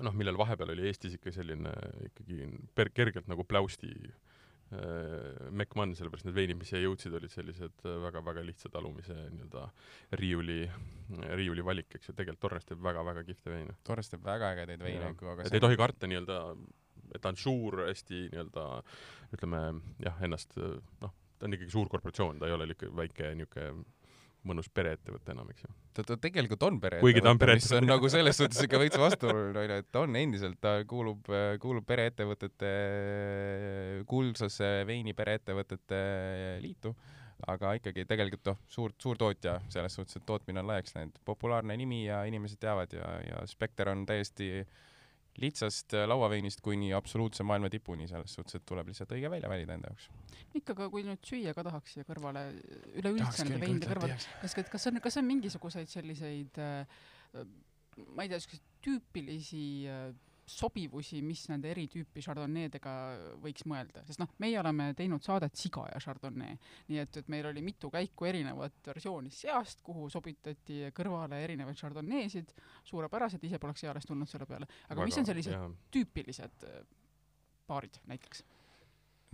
noh, millel vahepeal oli Eestis ikka selline ikkagi per-, kergelt nagu pläusti äh, mekkmann, sellepärast need veinid, mis siia jõudsid, olid sellised äh, väga-väga lihtsa talumise nii-öelda riiuli, riiuli valik, eks ju, tegelikult Torres teeb väga-väga kihvte veine. Torres teeb väga ägedaid veine, aga et ei tohi karta nii-öelda, et ta on suur, hästi nii-öelda ütleme jah, ennast noh, ta on ikkagi suur korporatsioon, ta ei ole niisugune väike niisugune mõnus pereettevõte enam, eks ju. ta, ta tegelikult on pere. Kuigi ta on mis pereettevõte. on nagu selles suhtes ikka veits vastuoluline onju, et ta on endiselt, ta kuulub, kuulub pereettevõtete, kuulsasse veini pereettevõtete liitu, aga ikkagi tegelikult noh, suur, suur tootja selles suhtes, et tootmine on laiaks läinud, populaarne nimi ja inimesed teavad ja, ja spekter on täiesti lihtsast lauaveinist kuni absoluutse maailma tipuni selles suhtes, et tuleb lihtsalt õige välja valida enda jaoks. ikka, aga kui nüüd süüa ka tahaks siia kõrvale, üleüldse nende veinide kõrvale, kas, kas on, kas on mingisuguseid selliseid äh, ma ei tea, siukseid tüüpilisi äh, sobivusi, mis nende eri tüüpi Chardonnay-dega võiks mõelda, sest noh, meie oleme teinud saadet Siga ja Chardonnay, nii et, et meil oli mitu käiku erinevat versiooni seast, kuhu sobitati kõrvale erinevaid Chardonnay'sid, suurepärased, ise poleks eales tulnud selle peale, aga mis on sellised tüüpilised äh, paarid näiteks?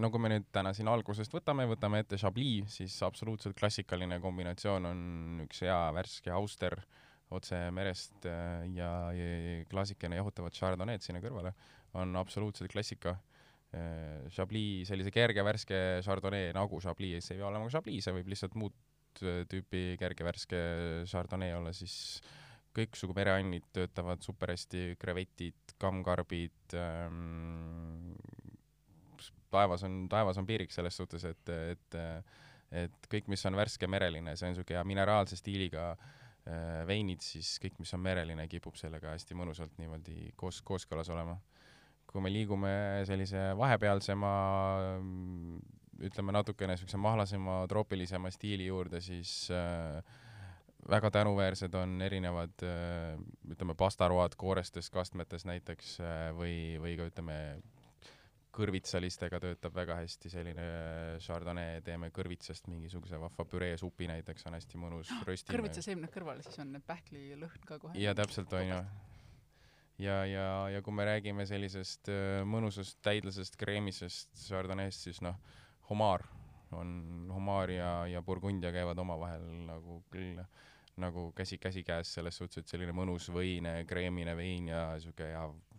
no kui me nüüd täna siin algusest võtame, võtame ette Chablis, siis absoluutselt klassikaline kombinatsioon on üks hea värske auster otse merest äh, ja, klaasikene jahutavat Chardonnay'd sinna kõrvale on absoluutselt klassika. Chablis, sellise kerge värske Chardonnay nagu Chablis, see ei pea olema Chablis, see võib lihtsalt muud äh, tüüpi kerge värske Chardonnay olla, siis kõiksugu mereannid töötavad super hästi, krevetid, kammkarbid ähm,, taevas on, taevas on piiriks selles suhtes, et, et et kõik, mis on värske mereline, see on niisugune hea mineraalse stiiliga äh, veinid, siis kõik, mis on mereline, kipub sellega hästi mõnusalt niimoodi koos, kooskõlas olema. kui me liigume sellise vahepealsema ütleme natukene niisuguse mahlasema, troopilisema stiili juurde, siis äh, väga tänuväärsed on erinevad äh, ütleme, pastaroad koorestes kastmetes näiteks äh, või, või ka ütleme, kõrvitsalistega töötab väga hästi selline Chardonnay, teeme kõrvitsast mingisuguse vahva püreesupi näiteks, on hästi mõnus röstimine. kõrvitsaseemned kõrvale, siis on pähklilõhn ka kohe. ja täpselt onju. ja, ja, ja kui me räägime sellisest äh, mõnusast täidlasest kreemisest Chardonnay'st, siis noh, Homar on, Homar ja, ja Burgundia käivad omavahel nagu küll nagu käsi käsikäes selles suhtes, et selline mõnus võine, kreemine vein ja siuke hea äh,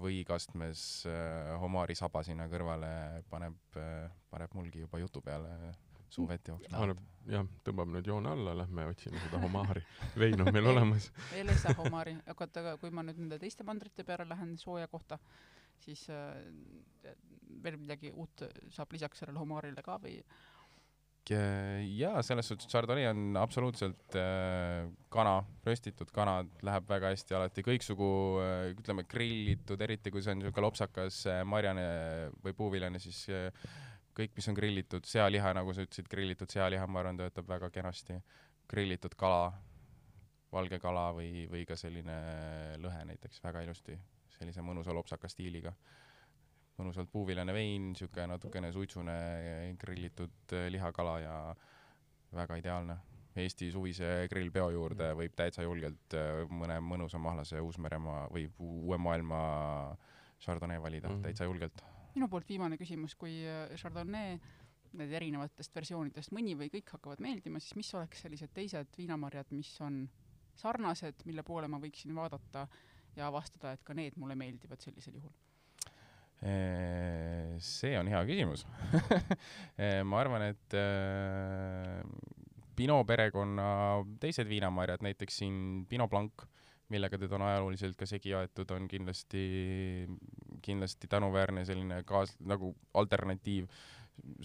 võikastmes äh, Homari saba sinna kõrvale paneb, paneb mulgi juba jutu peale suu vett jooksma jah, tõmbame nüüd joone alla, lähme otsime seda homaari. vein on meil olemas. veel ei saa homari, aga oota, aga kui ma nüüd nende teiste mandrite peale lähen sooja kohta, siis äh, veel midagi uut saab lisaks sellele homarile ka või? jaa, selles suhtes Chardonnay on absoluutselt äh, kana, röstitud kana läheb väga hästi alati kõiksugu äh, ütleme grillitud, eriti kui see on niisugune lopsakas äh, marjane või puuviljane, siis äh, kõik, mis on grillitud, sealiha, nagu sa ütlesid, grillitud sealiha, ma arvan, töötab väga kenasti. grillitud kala, valge kala või, või ka selline lõhe näiteks, väga ilusti, sellise mõnusa lopsaka stiiliga. Mõnusalt puuviljane vein, niisugune natukene suitsune grillitud eh, lihakala ja väga ideaalne Eesti suvise grillpeo juurde võib täitsa julgelt äh, mõne mõnusa mahlase Uus-Meremaa või Uue Maailma Chardonnay valida mm, -hmm. täitsa julgelt. minu poolt viimane küsimus, kui äh, Chardonnay need erinevatest versioonidest mõni või kõik hakkavad meeldima, siis mis oleks sellised teised viinamarjad, mis on sarnased, mille poole ma võiksin vaadata ja avastada, et ka need mulle meeldivad sellisel juhul? See on hea küsimus ma arvan, et Pinot perekonna teised viinamarjad, näiteks siin Pinot Blanc, millega teda on ajalooliselt ka segi aetud, on kindlasti, kindlasti tänuväärne selline kaas-, nagu alternatiiv.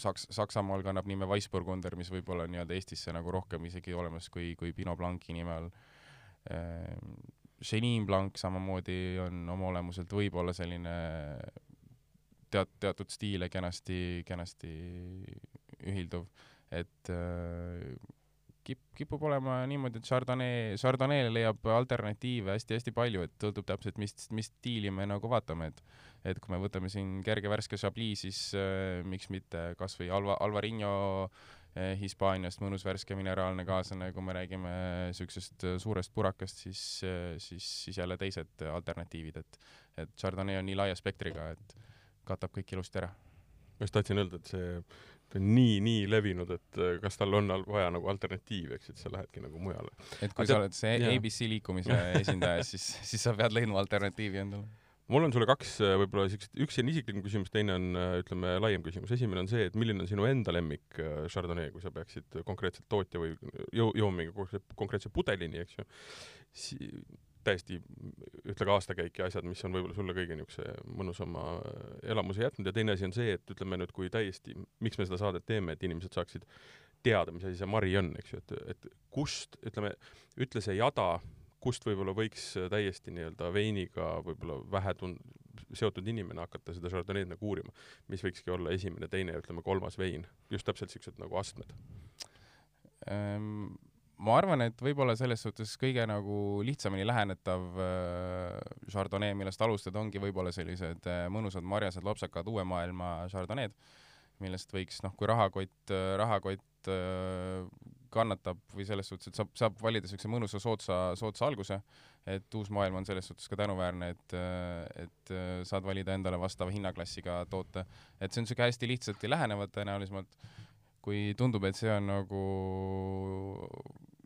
Saks-, Saksamaal kannab nime Weissburgunder, mis võib olla nii-öelda Eestisse nagu rohkem isegi olemas kui, kui Pinot Blanci nime all. Chenin Blanc samamoodi on oma olemuselt võib-olla selline teat-, teatud stiile kenasti, kenasti ühilduv, et äh, kip-, kipub olema niimoodi, et Chardonnay, Chardonnay'le leiab alternatiive hästi-hästi palju, et sõltub täpselt, mis, mis stiili me nagu vaatame, et et kui me võtame siin kerge värske Chablis, siis äh, miks mitte kas või Alva, Alvarinho äh, Hispaaniast, mõnus värske mineraalne kaaslane, kui me räägime niisugusest äh, suurest purakast, siis äh,, siis, siis jälle teised alternatiivid, et et Chardonnay on nii laia spektriga, et katab kõik ilusti ära. ma just tahtsin öelda, et see ta on nii, nii levinud, et äh, kas tal on vaja nagu alternatiivi, eks, et sa lähedki nagu mujale. et kui Aga sa oled see jah. ABC liikumise esindaja, siis, siis sa pead leidma alternatiivi endale. mul on sulle kaks äh, võib-olla siukest, üks on isiklikum küsimus, teine on äh, ütleme laiem küsimus. esimene on see, et milline on sinu enda lemmik Chardonnay, kui sa peaksid konkreetselt tootja või jõu-, mingi konkreetse pudelini, eks ju si täiesti ütle ka aastakäik ja asjad, mis on võib-olla sulle kõige niisuguse mõnusama elamuse jätnud ja teine asi on see, et ütleme nüüd, kui täiesti, miks me seda saadet teeme, et inimesed saaksid teada, mis asi see mari on, eks ju, et, et kust, ütleme, ütle see jada, kust võib-olla võiks täiesti nii-öelda veiniga võib-olla vähe tun-, seotud inimene hakata seda Chardonnay'd nagu uurima, mis võikski olla esimene, teine ja ütleme, kolmas vein, just täpselt niisugused nagu astmed ähm,? Ma arvan, et võib-olla selles suhtes kõige nagu lihtsamini lähenetav äh, Chardonnay, millest alustada, ongi võib-olla sellised äh, mõnusad marjased lopsakad uue maailma Chardonnay'd, millest võiks noh, kui rahakott, rahakott äh, kannatab või selles suhtes, et saab, saab valida niisuguse mõnusa soodsa, soodsa alguse, et uus maailm on selles suhtes ka tänuväärne, et, et saad valida endale vastava hinnaklassiga toote. et see on niisugune hästi lihtsalt lähenevad tõenäolisemalt kui tundub, et see on nagu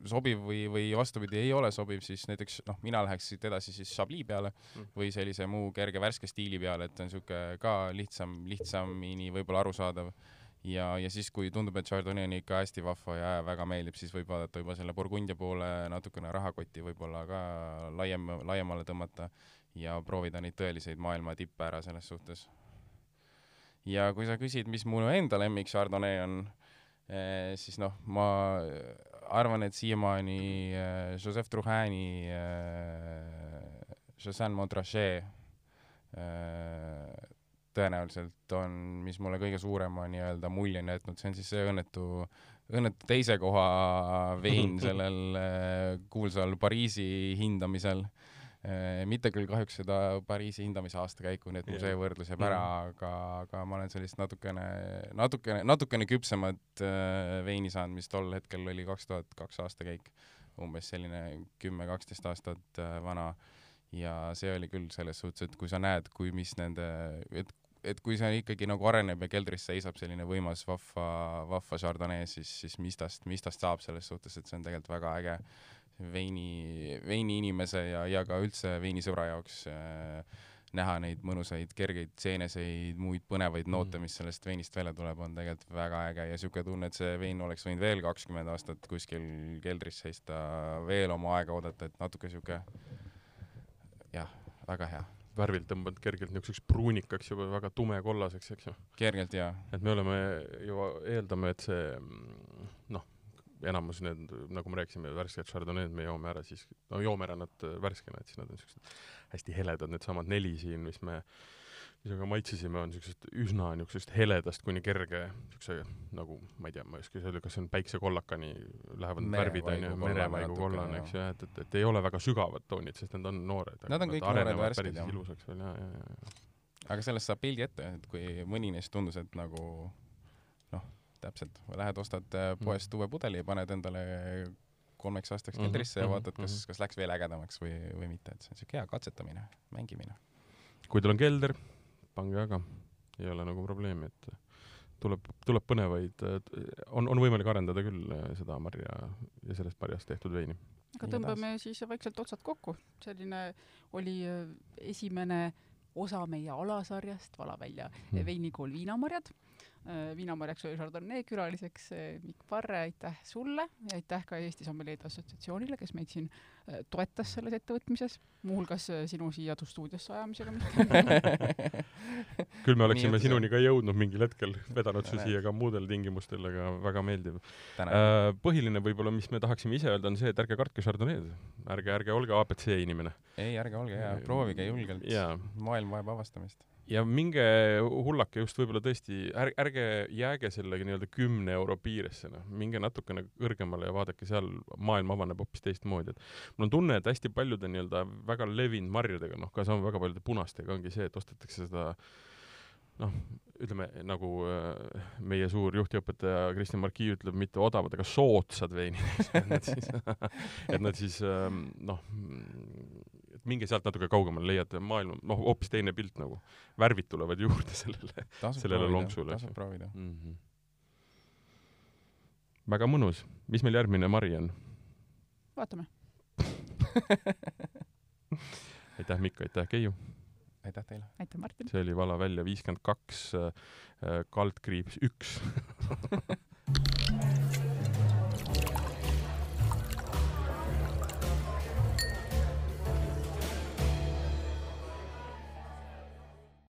sobiv või, või vastupidi, ei ole sobiv, siis näiteks noh, mina läheks siit edasi siis Chablis peale mm. või sellise muu kerge värske stiili peale, et on niisugune ka lihtsam, lihtsamini võib-olla arusaadav. ja, ja siis, kui tundub, et Chardonnay on ikka hästi vahva ja väga meeldib, siis võib vaadata juba selle Burgundia poole natukene rahakotti võib-olla ka laiem, laiemale tõmmata ja proovida neid tõeliseid maailma tippe ära selles suhtes. ja kui sa küsid, mis mu enda lemmik Chardonnay on, eh, siis noh, ma arvan, et siiamaani äh, Joseph Truhani äh,, Joseph Montrachet äh, tõenäoliselt on, mis mulle kõige suurema nii-öelda mulje on jätnud, see on siis see õnnetu, õnnetu teise koha vein sellel äh, kuulsal Pariisi hindamisel. Äh, mitte küll kahjuks seda Pariisi hindamise aastakäiku, nii et mul see võrdlus jääb ära, aga, aga ma olen sellist natukene, natukene, natukene küpsemat äh, veini saanud, mis tol hetkel oli kaks tuhat kaks aastakäik, umbes selline kümme-kaksteist aastat äh, vana. ja see oli küll selles suhtes, et kui sa näed, kui mis nende, et et kui see ikkagi nagu areneb ja keldris seisab selline võimas vahva, vahva Chardonnay, siis, siis mis tast, mis tast saab selles suhtes, et see on tegelikult väga äge veini, veiniinimese ja, ja ka üldse veinisõbra jaoks äh, näha neid mõnusaid kergeid seeneseid, muid põnevaid noote, mm. mis sellest veinist välja tuleb, on tegelikult väga äge ja siuke tunne, et see vein oleks võinud veel kakskümmend aastat kuskil keldris seista, veel oma aega oodata, et natuke siuke jah, väga hea värvilt tõmbanud kergelt niisuguseks pruunikaks juba väga tumekollaseks, eks ju. kergelt, jaa. et me oleme ju, eeldame, et see noh, enamus need, nagu me rääkisime, värsked Chardonnay'd me joome ära siis, no joome ära nad värskena, et siis nad on siuksed hästi heledad, needsamad neli siin, mis me mis me ka maitsesime, on siuksest üsna niisugusest heledast kuni kerge siukse nagu ma ei tea, ma ei oska öelda, kas see on päiksekollakani lähevad need värvid onju, Merevaigu kollane merevaigu kollane, eks ju, et, et, et ei ole väga sügavad toonid, sest need on noored. Nad on kõik noored, värsked, jah. ilusaks veel ja, ja, ja. aga sellest saab pildi ette, et kui mõni neist tundus, et nagu täpselt, lähed ostad äh, poest uue pudeli ja paned endale kolmeks aastaks Mhm, keldrisse ja mhm, vaatad, kas mhm., kas läks veel ägedamaks või, või mitte, et see on siuke hea katsetamine, mängimine. kui teil on kelder, pange aga, ei ole nagu probleemi, et tuleb, tuleb põnevaid, on, on võimalik arendada küll äh, seda marja ja sellest marjast tehtud veini. aga tõmbame siis vaikselt otsad kokku. selline oli äh, esimene osa meie alasarjast Vala välja Hmm. veinikool Viinamarjad. Viinamarjaks oli Chardonnay külaliseks äh, Mikk Parre, aitäh sulle ja aitäh ka Eesti Sommelierde Assotsiatsioonile, kes meid siin äh, toetas selles ettevõtmises, muuhulgas äh, sinu siia tu- stuudiosse ajamisega. küll me oleksime juhtus, sinuni ka jõudnud mingil hetkel, vedanud su siia ka muudel tingimustel, aga väga meeldiv. Äh, põhiline võib-olla, mis me tahaksime ise öelda, on see, et ärge kartke Chardonnay'd, ärge, ärge olge abc inimene. ei, ärge olge hea, proovige julgelt. jaa, maailm vajab avastamist. Ja minge hullake just võib-olla tõesti, ärge, ärge jääge sellega nii-öelda kümne euro piiresse, noh, minge natukene kõrgemale ja vaadake seal, maailm avaneb hoopis teistmoodi, et mul on tunne, et hästi paljude nii-öelda väga levinud marjadega, noh, ka sama väga paljude punastega ongi see, et ostetakse seda noh, ütleme nagu äh, meie suur juhtiõpetaja Kristjan Marki ütleb, mitte odavad, aga soodsad veinid, et nad siis, et nad siis ähm, noh, et minge sealt natuke kaugemale, leiate maailma, noh, hoopis teine pilt nagu. värvid tulevad juurde sellele Sellele lonksule, tasub proovida. mm. -hmm. väga mõnus, mis meil järgmine mari on? vaatame. aitäh, Mikk, aitäh, Keiu, aitäh teile. aitäh, Martin. see oli Vala välja viiskümmend kaks, kaldkriips üks.